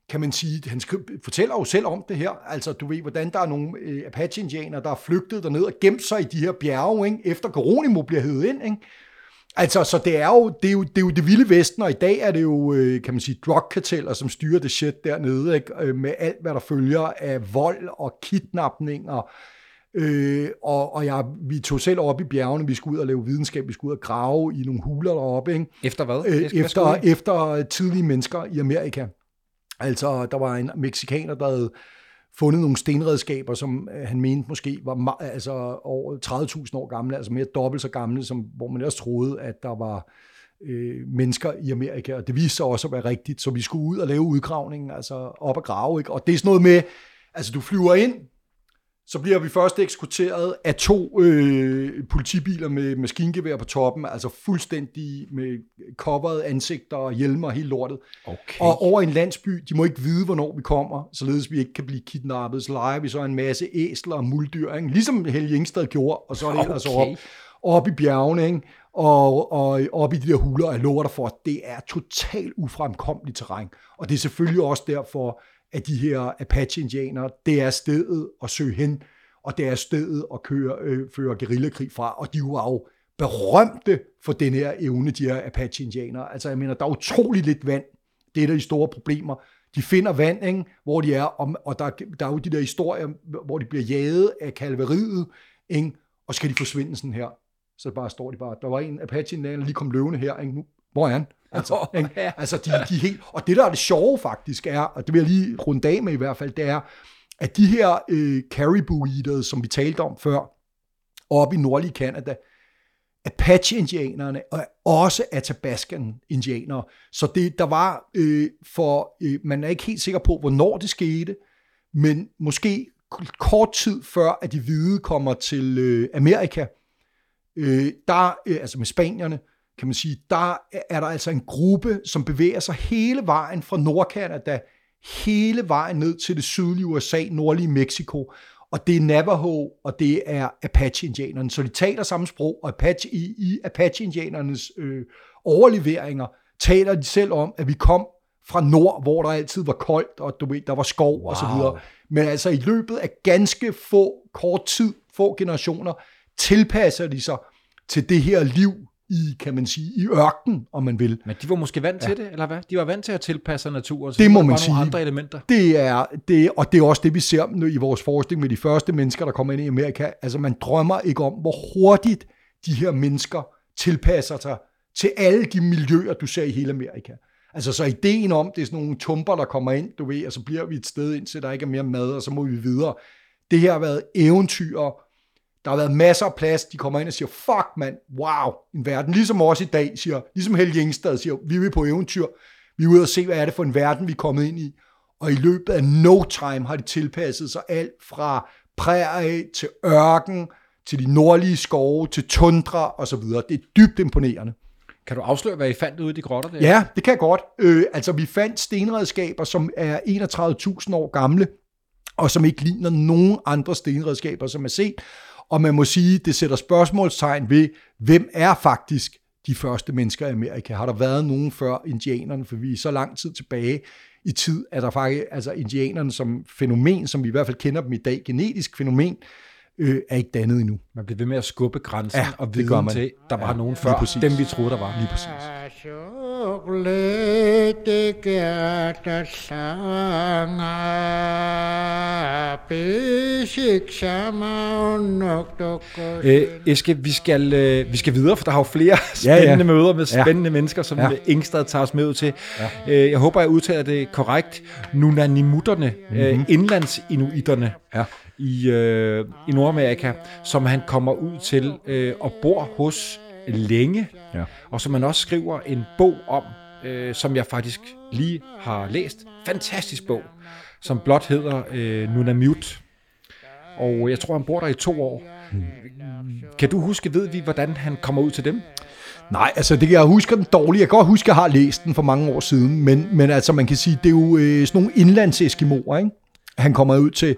kan man sige, han skriver, fortæller jo selv om det her. Altså, du ved, hvordan der er nogle øh, Apache-indianer, der er flygtet derned og gemt sig i de her bjerge, ikke? efter Geronimo bliver hævet ind. Ikke? Altså, så det er, jo, det, er jo, det er jo det vilde vesten, og i dag er det jo, øh, kan man sige, drugkarteller, som styrer det shit dernede, ikke? Øh, med alt, hvad der følger af vold og kidnapninger, Øh, og og jeg, vi tog selv op i bjergene, vi skulle ud og lave videnskab, vi skulle ud og grave i nogle huler deroppe. Ikke? Efter hvad? Øh, efter, efter tidlige mennesker i Amerika. Altså, der var en mexikaner, der havde fundet nogle stenredskaber, som øh, han mente måske var altså, over 30.000 år gamle, altså mere dobbelt så gamle, som, hvor man også troede, at der var øh, mennesker i Amerika, og det viste sig også at være rigtigt, så vi skulle ud og lave udgravningen, altså op og grave, ikke? og det er sådan noget med, altså du flyver ind, så bliver vi først ekskuteret af to øh, politibiler med maskingevær på toppen, altså fuldstændig med covered ansigter og hjelmer og hele lortet. Okay. Og over en landsby, de må ikke vide, hvornår vi kommer, således vi ikke kan blive kidnappet. Så leger vi så en masse æsler og muldyr, ikke? ligesom Helge Ingstad gjorde, og så er det okay. ellers op, op i bjergene, ikke? og, og op i de der huler, og jeg lover dig for, at det er totalt ufremkommeligt terræn. Og det er selvfølgelig også derfor, af de her Apache-indianere, det er stedet at søge hen, og det er stedet at køre, øh, føre guerillakrig fra, og de var jo berømte for den her evne, de her Apache-indianere. Altså, jeg mener, der er utrolig lidt vand. Det er et af de store problemer. De finder vand, ikke, hvor de er, og, og der, der er jo de der historier, hvor de bliver jaget af kalveriet, ikke, og skal de forsvinde sådan her. Så bare står de bare, der var en Apache-indianer, lige kom løvende her, ikke, nu, hvor er han? Altså, oh, ikke? Ja. altså de, de helt, og det der er det sjove faktisk er, og det vil jeg lige runde af med i hvert fald, det er, at de her øh, caribou eaters, som vi talte om før, oppe i nordlige Canada, Apache-indianerne og også Athabaskan-indianere. Så det, der var øh, for, øh, man er ikke helt sikker på, hvornår det skete, men måske kort tid før, at de hvide kommer til øh, Amerika, øh, der, øh, altså med spanierne, kan man sige, der er der altså en gruppe, som bevæger sig hele vejen fra Nordkanada, hele vejen ned til det sydlige USA, nordlige Mexico, og det er Navajo, og det er Apache-indianerne. Så de taler samme sprog, og Apache, i, i Apache-indianernes øh, overleveringer taler de selv om, at vi kom fra nord, hvor der altid var koldt, og du ved, der var skov wow. og så videre. Men altså i løbet af ganske få, kort tid, få generationer, tilpasser de sig til det her liv, i, kan man sige, i ørken, om man vil. Men de var måske vant ja. til det, eller hvad? De var vant til at tilpasse naturen, så det må man sige. andre elementer. Det er, det, og det er også det, vi ser nu i vores forskning med de første mennesker, der kommer ind i Amerika. Altså, man drømmer ikke om, hvor hurtigt de her mennesker tilpasser sig til alle de miljøer, du ser i hele Amerika. Altså, så ideen om, det er sådan nogle tumper, der kommer ind, du ved, og så bliver vi et sted ind, så der ikke er mere mad, og så må vi videre. Det her har været eventyr, der har været masser af plads. De kommer ind og siger, fuck mand, wow, en verden. Ligesom os i dag siger, ligesom Helge Ingstad siger, vi er på eventyr. Vi er ude og se, hvad er det for en verden, vi er kommet ind i. Og i løbet af no time har de tilpasset sig alt fra prærie til ørken, til de nordlige skove, til tundra og så videre. Det er dybt imponerende. Kan du afsløre, hvad I fandt ude i de grotter der? Ja, det kan jeg godt. Øh, altså, vi fandt stenredskaber, som er 31.000 år gamle, og som ikke ligner nogen andre stenredskaber, som er set. Og man må sige, det sætter spørgsmålstegn ved, hvem er faktisk de første mennesker i Amerika? Har der været nogen før indianerne? For vi er så lang tid tilbage i tid, at der faktisk, altså indianerne som fænomen, som vi i hvert fald kender dem i dag, genetisk fænomen, øh, er ikke dannet endnu. Man bliver ved med at skubbe grænsen Ja, og det gør viden man. til, der var Ja, nogen før, dem vi troede, der var. Lige præcis. Øh, Eske, vi skal, øh, vi skal videre, for der har jo flere Ja, ja. spændende møder med Ja. spændende mennesker, som Ja. ja. Ingstad tager os med ud til. Ja. Øh, jeg håber, jeg udtaler det korrekt. Nunanimutterne, mm-hmm. øh, indlandsinuiterne Ja. i, øh, i Nordamerika, som han kommer ud til øh, og bor hos længe, Ja. og som han også skriver en bog om, øh, som jeg faktisk lige har læst. Fantastisk bog, som blot hedder øh, Nunamute. Og jeg tror, han bor der i to år. Kan du huske, ved vi, hvordan han kommer ud til dem? Nej, altså det, jeg husker den dårligt. Jeg kan godt huske, at jeg har læst den for mange år siden, men, men altså man kan sige, det er jo øh, sådan nogle indlandseskimoer, ikke? han kommer ud til.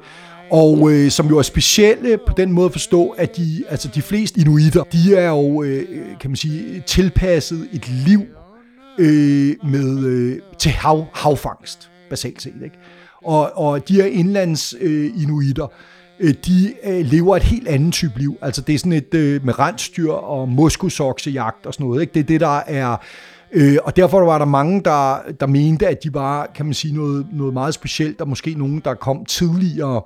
Og øh, som jo er specielle på den måde at forstå, at de, altså de fleste inuitter, de er jo, øh, kan man sige, tilpasset et liv øh, med, øh, til hav, havfangst, basalt set. Ikke? Og, og de her indlands øh, inuitter, øh, de øh, lever et helt andet type liv. Altså det er sådan et øh, med rensdyr og moskusoksejagt og sådan noget. Ikke? Det er det, der er... Øh, og derfor var der mange, der, der mente, at de var, kan man sige, noget, noget meget specielt, og måske nogen, der kom tidligere, øh,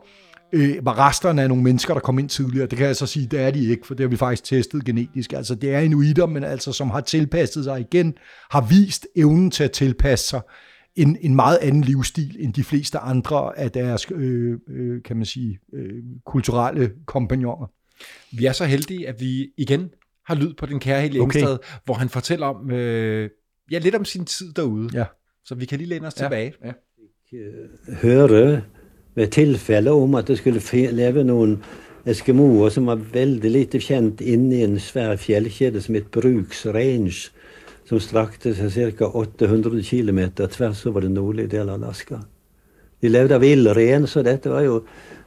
var resterne af nogle mennesker, der kom ind tidligere. Det kan jeg så sige, det er de ikke, for det har vi faktisk testet genetisk. Altså det er inuitter, men altså som har tilpasset sig igen, har vist evnen til at tilpasse sig en, en meget anden livsstil end de fleste andre af deres, øh, øh, kan man sige, øh, kulturelle kompagnoner. Vi er så heldige, at vi igen har lyd på den kære Helge Okay. Engstad, hvor han fortæller om, øh, ja, lidt om sin tid derude. Ja. Så vi kan lige læne os tilbage. Ja. høre ved tilfelle om at det skulle leva leve eskimoer som var veldig lite kjent inne i en svær fjellkjede som ett Bruks Range, som strakte sig cirka 800 km tvärs over den nordlige delen av Alaska. De levde av villren, så dette var jo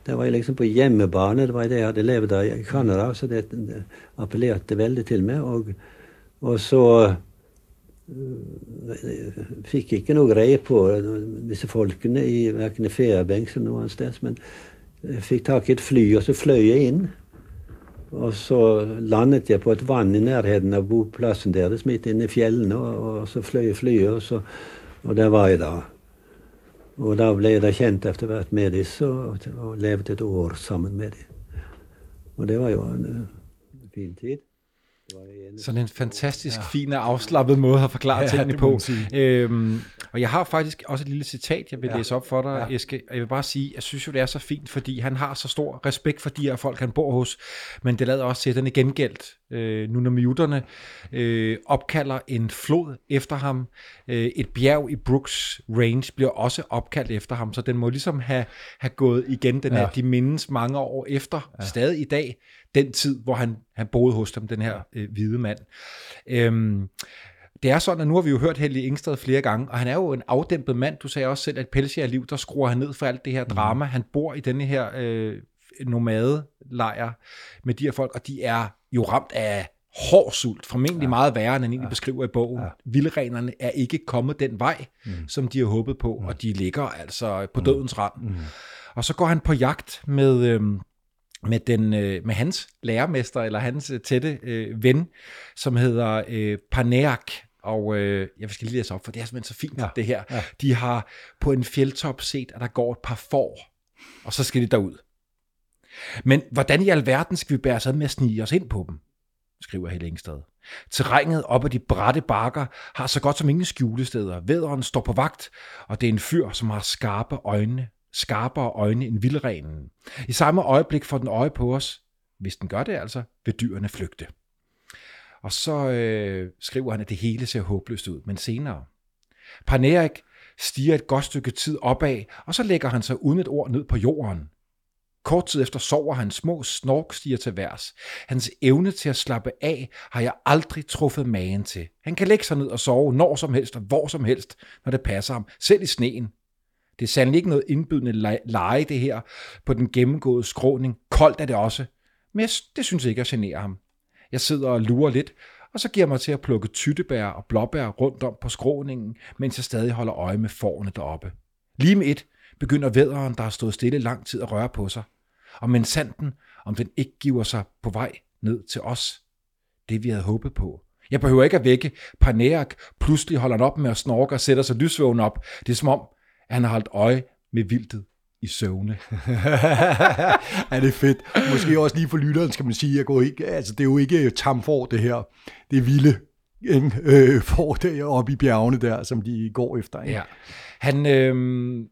det var jo liksom på hjemmebane. Det var det jeg hadde levd av i Canada, så det, appellerte veldig til meg. Og, og så fikk ikke noe greie på eh, disse folkene i verken i eller noe annet sted. Men jeg fikk tak i et fly, og så fløy jeg inn. Og så landet jeg på et vann i nærheten av boplassen deres, midt inne i fjellene. Og, og så fløy jeg flyet, og, så, og der var jeg da. Og da ble jeg da kjent etter hvert med disse, og, og levde et år sammen med dem. Og det var jo en eh, fin tid. Det var Sådan en fantastisk ja. fin og afslappet måde at forklare ja, tingene på. Øhm, og jeg har faktisk også et lille citat, jeg vil ja. Læse op for dig, ja. Eske. Og jeg vil bare sige, jeg synes jo, det er så fint, fordi han har så stor respekt for de her folk, han bor hos. Men det lader også til, at den er gengældt. Øh, nu når muterne øh, opkalder en flod efter ham. Øh, et bjerg i Brooks Range bliver også opkaldt efter ham, så den må ligesom have, have gået igen. Den ja. Her, de mindes mange år efter, ja. stadig i dag, den tid, hvor han, han boede hos dem, den her øh, hvide mand. Øhm, det er sådan, at nu har vi jo hørt Helge Ingstad flere gange, og han er jo en afdæmpet mand. Du sagde også selv, at pelsjærliv, der skruer han ned for alt det her drama. Han bor i denne her øh, nomadelejr med de her folk, og de er jo ramt af hård sult, formentlig ja. meget værre, end han egentlig ja. beskriver i bogen. Ja. Vildrenerne er ikke kommet den vej, mm. som de har håbet på, mm. og de ligger altså på dødens rand. Mm. Og så går han på jagt med... Øh, med, den, øh, med hans lærermester, eller hans øh, tætte øh, ven, som hedder øh, Paneak. Og øh, jeg skal lige læse op, for det er simpelthen så fint, ja. det her. Ja. De har på en fjeldtop set, at der går et par får, og så skal de derud. Men hvordan i alverden skal vi bære os ad med at snige os ind på dem? skriver Hellingstad. Terrænet op ad de bratte bakker har så godt som ingen skjulesteder. Væderen står på vagt, og det er en fyr, som har skarpe øjne, skarpere øjne end vildrenen. I samme øjeblik får den øje på os. Hvis den gør det altså, vil dyrene flygte. Og så øh, skriver han, at det hele ser håbløst ud, men senere. Panerik stiger et godt stykke tid opad, og så lægger han sig uden et ord ned på jorden. Kort tid efter sover han små snork stiger til værs. Hans evne til at slappe af har jeg aldrig truffet magen til. Han kan lægge sig ned og sove når som helst og hvor som helst, når det passer ham, selv i sneen. Det er sandelig ikke noget indbydende leje, det her, på den gennemgåede skråning. Koldt er det også. Men det synes jeg ikke at genere ham. Jeg sidder og lurer lidt, og så giver jeg mig til at plukke tyttebær og blåbær rundt om på skråningen, mens jeg stadig holder øje med forne deroppe. Lige med et begynder vædderen, der har stået stille lang tid at røre på sig. Og men sanden, om den ikke giver sig på vej ned til os. Det vi havde håbet på. Jeg behøver ikke at vække. Panerak pludselig holder han op med at snorke og sætter sig lysvågen op. Det er som om, han har holdt øje med vildtet i søvne. (laughs) ja, det er fedt. Måske også lige for lytteren, skal man sige, at gå ikke, altså, det er jo ikke tamfor, det her. Det er vilde ikke? Øh, for der oppe i bjergene der, som de går efter. Ikke? Ja. Han, øh,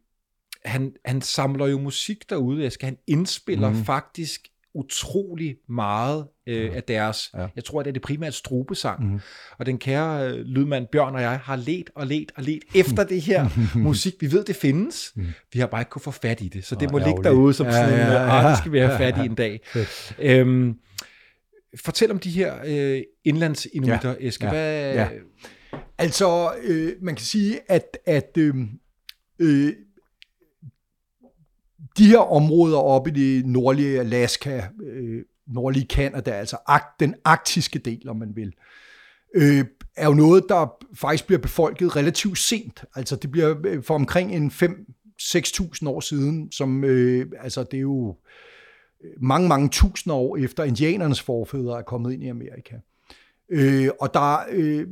han, han samler jo musik derude. Jeg skal han indspiller mm. faktisk utrolig meget øh, af deres, ja. jeg tror, det er det primært strubesang. Mm. Og den kære øh, lydmand Bjørn og jeg har let og let og let efter det her (laughs) musik. Vi ved, det findes. Mm. Vi har bare ikke kunne få fat i det. Så det oh, må ligge derude som ja, sådan ja, ja, ja. skal vi have fat i en (laughs) dag. øhm, fortæl om de her øh, indlandsinuiter, ja, Eske. Ja, Hvad... ja. Altså, øh, man kan sige, at, at øh, øh, de her områder oppe i det nordlige Alaska, øh, nordlige Kanada, altså den arktiske del, om man vil, øh, er jo noget, der faktisk bliver befolket relativt sent. Altså det bliver øh, for omkring en 5-6.000 år siden, som øh, altså det er jo øh, mange, mange tusinder år efter indianernes forfædre er kommet ind i Amerika. Øh, og der, øh,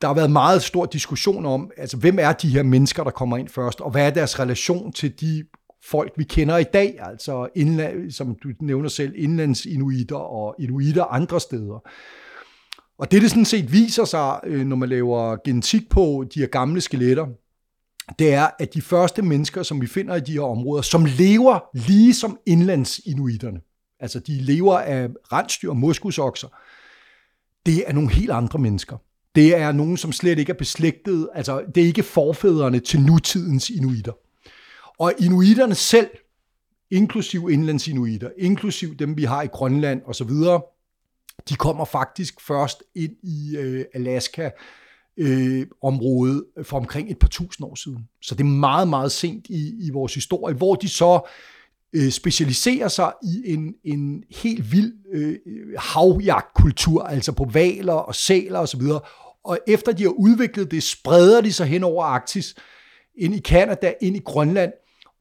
der har været meget stor diskussion om, altså hvem er de her mennesker, der kommer ind først, og hvad er deres relation til de folk, vi kender i dag, altså indland, som du nævner selv, indlandsinuiter og inuiter andre steder. Og det, det sådan set viser sig, øh, når man laver genetik på de her gamle skeletter, det er, at de første mennesker, som vi finder i de her områder, som lever lige som indlandsinuiterne, altså de lever af rensdyr og moskusokser, det er nogle helt andre mennesker. Det er nogen, som slet ikke er beslægtet, altså det er ikke forfædrene til nutidens inuiter. Og inuiterne selv, inklusiv indlandsinuiter, inklusiv dem, vi har i Grønland osv., de kommer faktisk først ind i øh, Alaska, øh, område for omkring et par tusind år siden. Så det er meget, meget sent i, i vores historie, hvor de så øh, specialiserer sig i en, en helt vild øh, havjagtkultur, altså på valer og sæler osv. Og, og efter de har udviklet det, spreder de sig hen over Arktis, ind i Kanada, ind i Grønland,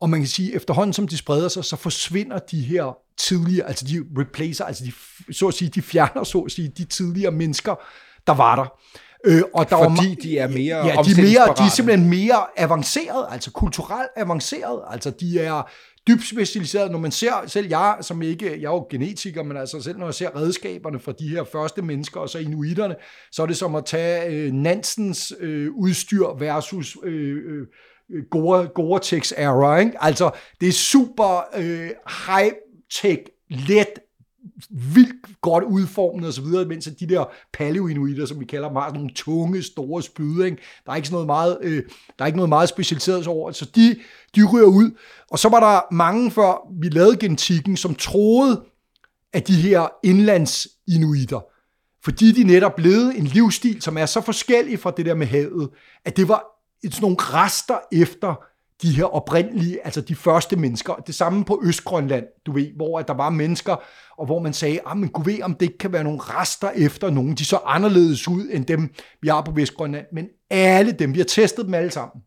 og man kan sige, efterhånden som de spreder sig, så forsvinder de her tidligere, altså de replacer, altså de, så at sige, de fjerner, så at sige, de tidligere mennesker, der var der. Øh, og der Fordi var, de er mere ja, de er, mere, de er simpelthen mere avanceret, altså kulturelt avanceret, altså de er dybt specialiseret. Når man ser, selv jeg, som ikke, jeg er jo genetiker, men altså selv når jeg ser redskaberne fra de her første mennesker, og så inuiterne, så er det som at tage øh, Nansens øh, udstyr versus øh, øh, Gore-Tex era, ikke? Altså, det er super øh, high-tech, let, vildt godt udformet og så videre, mens de der paleoinuiter, som vi kalder dem, har sådan nogle tunge, store spyd, ikke? Der er ikke sådan noget meget, øh, der er ikke noget meget specialiseret over, så de, de ryger ud. Og så var der mange, før vi lavede genetikken, som troede, at de her indlandsinuiter, fordi de netop levede en livsstil, som er så forskellig fra det der med havet, at det var sådan nogle rester efter de her oprindelige, altså de første mennesker. Det samme på Østgrønland, du ved, hvor at der var mennesker, og hvor man sagde, ah, men gud ved, om det ikke kan være nogle rester efter nogen. De så anderledes ud, end dem, vi har på Vestgrønland. Men alle dem, vi har testet dem alle sammen,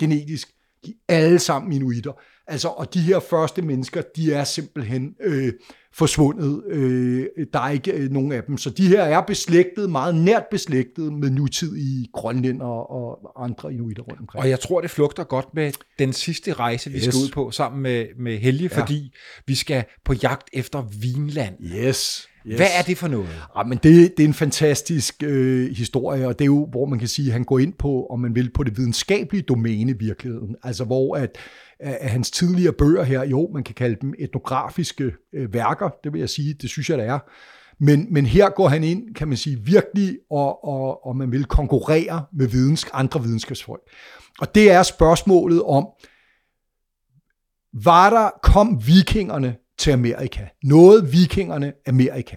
genetisk, de er alle sammen inuitter. Altså, og de her første mennesker, de er simpelthen øh, forsvundet. Øh, der er ikke øh, nogen af dem. Så de her er beslægtet, meget nært beslægtet med nutidige grønlænder og andre inuiter rundt omkring. Og jeg tror, det flugter godt med den sidste rejse, vi yes. skal ud på sammen med, med Helge, ja. fordi vi skal på jagt efter Vinland. Yes. Yes. Hvad er det for noget? Ja, men det, det er en fantastisk øh, historie, og det er jo, hvor man kan sige, at han går ind på, om man vil, på det videnskabelige domæne i virkeligheden. Altså hvor at, af hans tidligere bøger her, jo, man kan kalde dem etnografiske øh, værker, det vil jeg sige, det synes jeg, det er. Men, men her går han ind, kan man sige, virkelig, og, og, og man vil konkurrere med videns, andre videnskabsfolk. Og det er spørgsmålet om, var der, kom vikingerne til Amerika. Nåede vikingerne Amerika.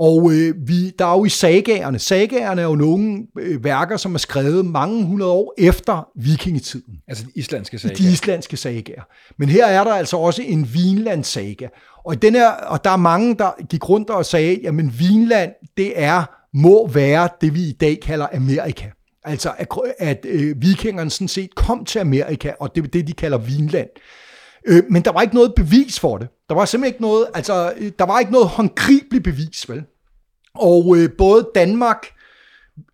Og øh, vi, der er jo i sagaerne. Sagaerne er jo nogle øh, værker, som er skrevet mange hundrede år efter vikingetiden. Altså de islandske sager. De islandske sagaer. Men her er der altså også en Vinland-saga. Og, i den her, og der er mange, der gik rundt og sagde, jamen Vinland, det er, må være det, vi i dag kalder Amerika. Altså at, at øh, vikingerne sådan set kom til Amerika, og det er det, de kalder Vinland. Øh, men der var ikke noget bevis for det. Der var simpelthen ikke noget, altså, øh, der var ikke noget håndgribeligt bevis, vel? Og øh, både Danmark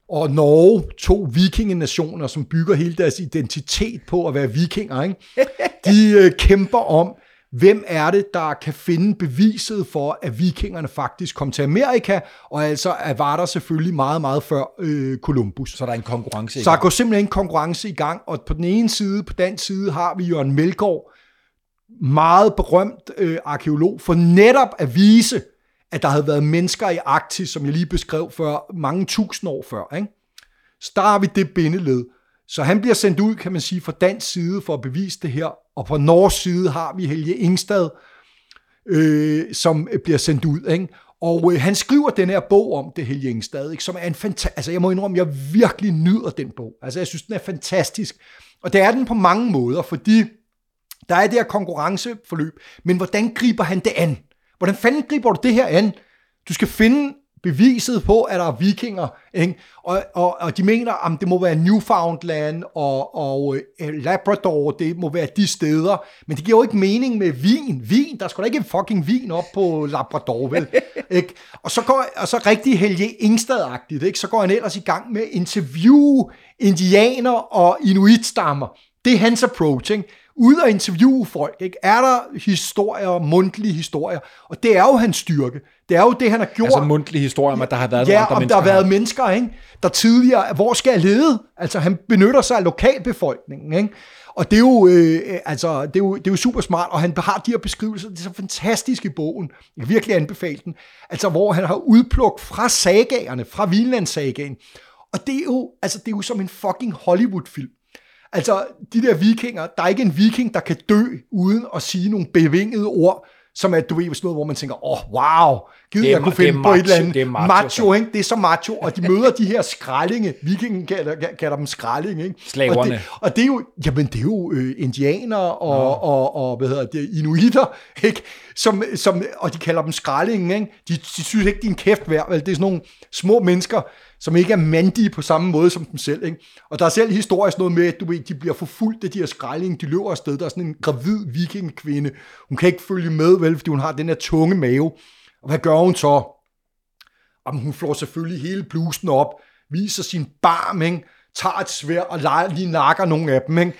og Norge, to vikingenationer, som bygger hele deres identitet på at være vikinger, ikke? (laughs) de øh, kæmper om, hvem er det, der kan finde beviset for, at vikingerne faktisk kom til Amerika, og altså at var der selvfølgelig meget, meget før øh, Columbus. Så der er en konkurrence i Så der gang. går simpelthen en konkurrence i gang, og på den ene side, på den side, har vi Jørgen Melgaard, meget berømt øh, arkeolog, for netop at vise, at der havde været mennesker i Arktis, som jeg lige beskrev før, mange tusind år før. Ikke? Så der har vi det bindeled. Så han bliver sendt ud, kan man sige, fra dansk side for at bevise det her, og på norsk side har vi Helge Ingstad, øh, som bliver sendt ud. Ikke? Og øh, han skriver den her bog om det, Helge Ingstad, ikke? som er en fantastisk... Altså, jeg må indrømme, jeg virkelig nyder den bog. Altså, jeg synes, den er fantastisk. Og det er den på mange måder, fordi der er det her konkurrenceforløb, men hvordan griber han det an? Hvordan fanden griber du det her an? Du skal finde beviset på, at der er vikinger, ikke? Og, og, og de mener, at det må være Newfoundland og, og øh, Labrador, det må være de steder, men det giver jo ikke mening med vin. Vin, der skal da ikke en fucking vin op på Labrador, vel? (laughs) ikke? Og så går og så rigtig Helge Ingstad-agtigt, ikke? så går han ellers i gang med at interviewe indianer og inuitstammer. Det er hans approach, ikke? Ude at interviewe folk, ikke? er der historier, mundtlige historier, og det er jo hans styrke. Det er jo det, han har gjort. Altså mundtlige historier om, at der har været Ja, andre om mennesker der har været mennesker, ikke? der tidligere, hvor skal jeg lede? Altså, han benytter sig af lokalbefolkningen, ikke? Og det er, jo, øh, altså, det, er jo, det er jo super smart, og han har de her beskrivelser, det er så fantastisk i bogen. Jeg kan virkelig anbefale den. Altså, hvor han har udplukket fra sagaerne, fra Vinland-sagaen. Og det er jo, altså, det er jo som en fucking Hollywood-film. Altså, de der vikinger, der er ikke en viking, der kan dø, uden at sige nogle bevingede ord, som er, du ved, sådan noget, hvor man tænker, åh, oh, wow, giv Det er jeg kunne finde er på et macho, eller andet det er macho, macho ikke? Det er så macho, og de møder de her skrællinge, vikingen kalder, kalder dem skrælling, ikke? Slaverne. Og det, og det er jo, jamen det er jo øh, indianer og, og, og, hvad hedder det, inuitter, ikke? Som, som, og de kalder dem skrælling, ikke? De, de synes ikke, de er en kæft værd, vel? Det er sådan nogle små mennesker, som ikke er mandige på samme måde som dem selv, ikke? Og der er selv historisk noget med, at du ved, de bliver forfulgt af de her skrælling, de løber afsted, der er sådan en gravid vikingekvinde, hun kan ikke følge med, vel, fordi hun har den her tunge mave, og hvad gør hun så? Jamen, hun flår selvfølgelig hele blusen op, viser sin barm, ikke? tager et svær og leger, lige nakker nogle af dem, ikke?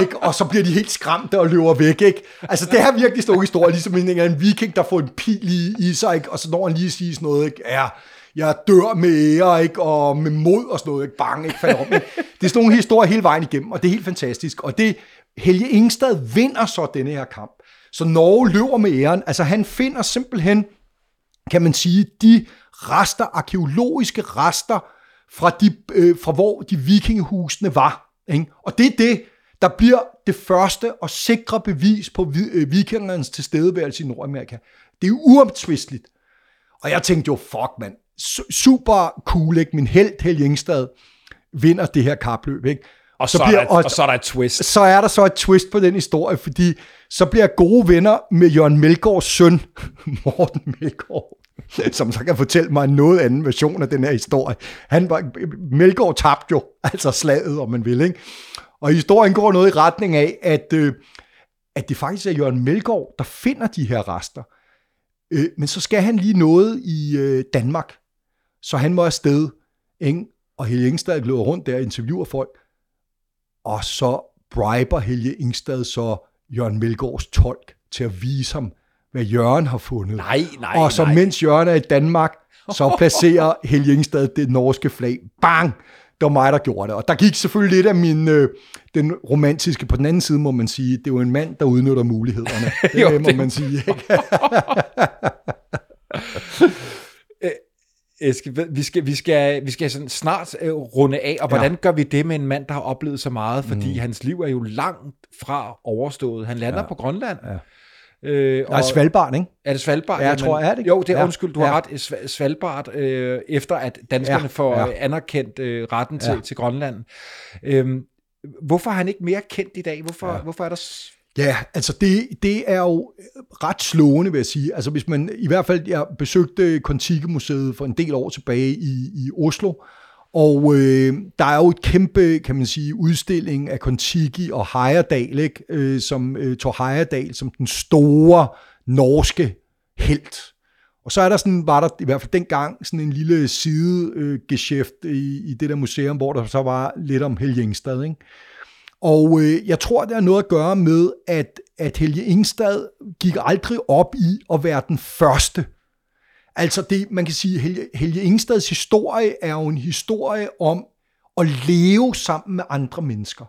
ikke? og så bliver de helt skræmte og løber væk. Ikke? Altså, det er virkelig stor historie, ligesom en, en viking, der får en pil i, i sig, ikke? og så når han lige siger sådan noget, ikke? Ja, jeg dør med ære, ikke? og med mod og sådan noget, ikke? Bang, ikke? Falder om, ikke? Det er sådan nogle historier hele vejen igennem, og det er helt fantastisk. Og det, Helge Ingstad vinder så denne her kamp. Så Norge løber med æren. Altså, han finder simpelthen kan man sige, de rester, arkeologiske rester, fra, de, øh, fra hvor de vikingehusene var. Ikke? Og det er det, der bliver det første og sikre bevis på vi, øh, vikingernes tilstedeværelse i Nordamerika. Det er uomtvisteligt. Og jeg tænkte jo, fuck mand, super cool, ikke? Min held, Helge Ingstad, vinder det her kapløb, ikke? Og så, bliver, er der, og, og så er der et twist. så er der så et twist på den historie, fordi så bliver gode venner med Jørgen Melgaards søn, (laughs) Morten Melgaard, som så kan fortælle mig en noget anden version af den her historie. Han var, Melgaard tabte jo, altså slaget, om man vil, ikke? Og historien går noget i retning af, at, øh, at det faktisk er Jørgen Melgaard, der finder de her rester. Øh, men så skal han lige noget i øh, Danmark, så han må afsted, ikke? og Helge Ingstad løber rundt der og interviewer folk, og så briber Helge Ingstad så Jørgen Melgaards tolk til at vise ham, hvad Jørgen har fundet. Nej, nej, og så nej. mens Jørgen er i Danmark, så placerer (laughs) Helge Ingstad det norske flag. Bang! Det var mig, der gjorde det. Og der gik selvfølgelig lidt af min, øh, den romantiske, på den anden side må man sige, det er jo en mand, der udnytter mulighederne. (laughs) Det jo, må det- man sige. Ikke? (laughs) Eske, vi skal, vi skal, vi skal sådan snart øh, runde af, og hvordan ja. gør vi det med en mand, der har oplevet så meget? Fordi mm. hans liv er jo langt fra overstået. Han lander ja. på Grønland. Øh, Nej, Svalbard, ikke? Er det Svalbard? Ja, jeg tror, er det? Jo, det er Ja. undskyld, du har Ja. ret. Sva- Svalbard, øh, efter at danskerne Ja, får ja. øh, anerkendt øh, retten til, Ja. til Grønland. Øhm, hvorfor er han ikke mere kendt i dag? Hvorfor, ja. hvorfor er der... Ja, altså det, det er jo øh, ret slående, vil jeg sige. Altså hvis man, i hvert fald, jeg besøgte Kontiki-museet for en del år tilbage i, i Oslo, og øh, der er jo et kæmpe, kan man sige, udstilling af Kontiki og Heyerdahl, ikke? Øh, som øh, tog Heyerdahl som den store norske helt. Og så er der sådan, var der i hvert fald dengang sådan en lille sidegeschæft i, i det der museum, hvor der så var lidt om Helge Ingstad, ikke? Og øh, jeg tror, det har noget at gøre med, at, at Helge Ingstad gik aldrig op i at være den første. Altså det, man kan sige, Helge, Helge Ingstads historie er jo en historie om at leve sammen med andre mennesker.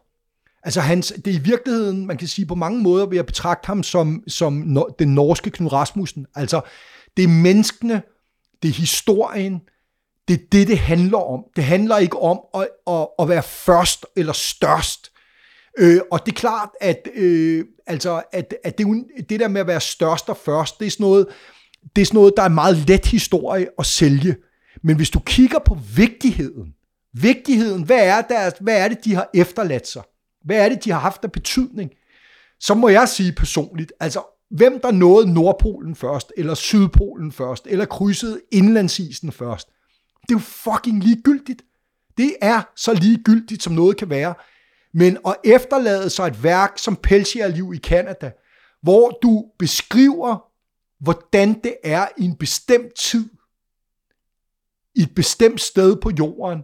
Altså hans, det er i virkeligheden, man kan sige på mange måder, vil jeg betragte ham som, som no, den norske Knud Rasmussen. Altså det er menneskene, det er historien, det er det, det handler om. Det handler ikke om at, at, at være først eller størst. Øh, og det er klart, at, øh, altså, at, at det, det der med at være størst og først, det er, sådan noget, det er sådan noget, der er meget let historie at sælge. Men hvis du kigger på vigtigheden, vigtigheden, hvad er, deres, hvad er det, de har efterladt sig? Hvad er det, de har haft af betydning? Så må jeg sige personligt, altså hvem der nåede Nordpolen først, eller Sydpolen først, eller krydsede indlandsisen først, det er jo fucking ligegyldigt. Det er så ligegyldigt, som noget kan være. Men at efterlade sig et værk som Pelsjærliv i Kanada, hvor du beskriver, hvordan det er i en bestemt tid, i et bestemt sted på jorden,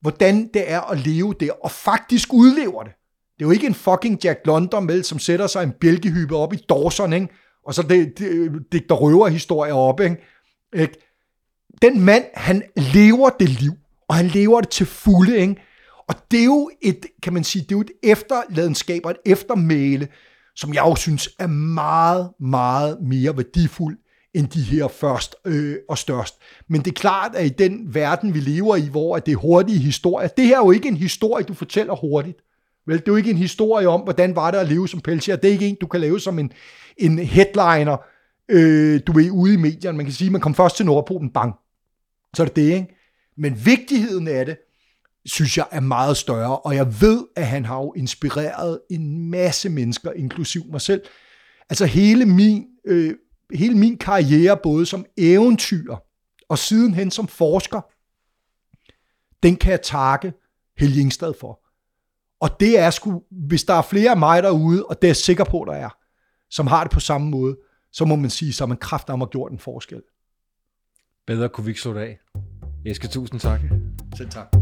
hvordan det er at leve der, og faktisk udlever det. Det er jo ikke en fucking Jack London, vel, som sætter sig en bjælkehyppe op i Dawson, ikke? og så det, det, digter røverhistorier op. Ikke? Ikke? Den mand, han lever det liv, og han lever det til fulde. Ikke? Og det er jo et, kan man sige, det er jo et efterladenskab og et eftermæle, som jeg jo synes er meget, meget mere værdifuld end de her først øh, og størst. Men det er klart, at i den verden, vi lever i, hvor at det er hurtige historier, det her er jo ikke en historie, du fortæller hurtigt. Vel, det er jo ikke en historie om, hvordan var det at leve som pelsjer. Det er ikke en, du kan lave som en, en headliner, øh, du er ude i medierne. Man kan sige, at man kom først til Nordpolen, bang. Så er det det, ikke? Men vigtigheden af det, synes jeg er meget større, og jeg ved, at han har jo inspireret en masse mennesker, inklusiv mig selv. Altså hele min, øh, hele min karriere, både som eventyr og sidenhen som forsker, den kan jeg takke Helge Ingstad for. Og det er sgu, hvis der er flere af mig derude, og det er jeg sikker på, der er, som har det på samme måde, så må man sige, så man kraft om at gjort en forskel. Bedre kunne vi ikke slå det af. Eske, tusind tak. Selv tak.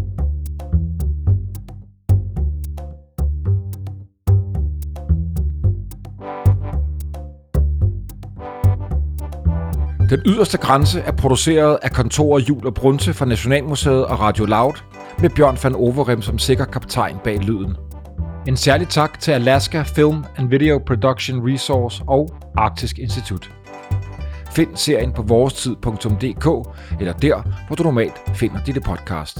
Den yderste grænse er produceret af kontorer Jul og Brunse fra Nationalmuseet og Radio Loud, med Bjørn van Overrem som sikker kaptajn bag lyden. En særlig tak til Alaska Film and Video Production Resource og Arktisk Institut. Find serien på vorestid.dk eller der, hvor du normalt finder dit podcast.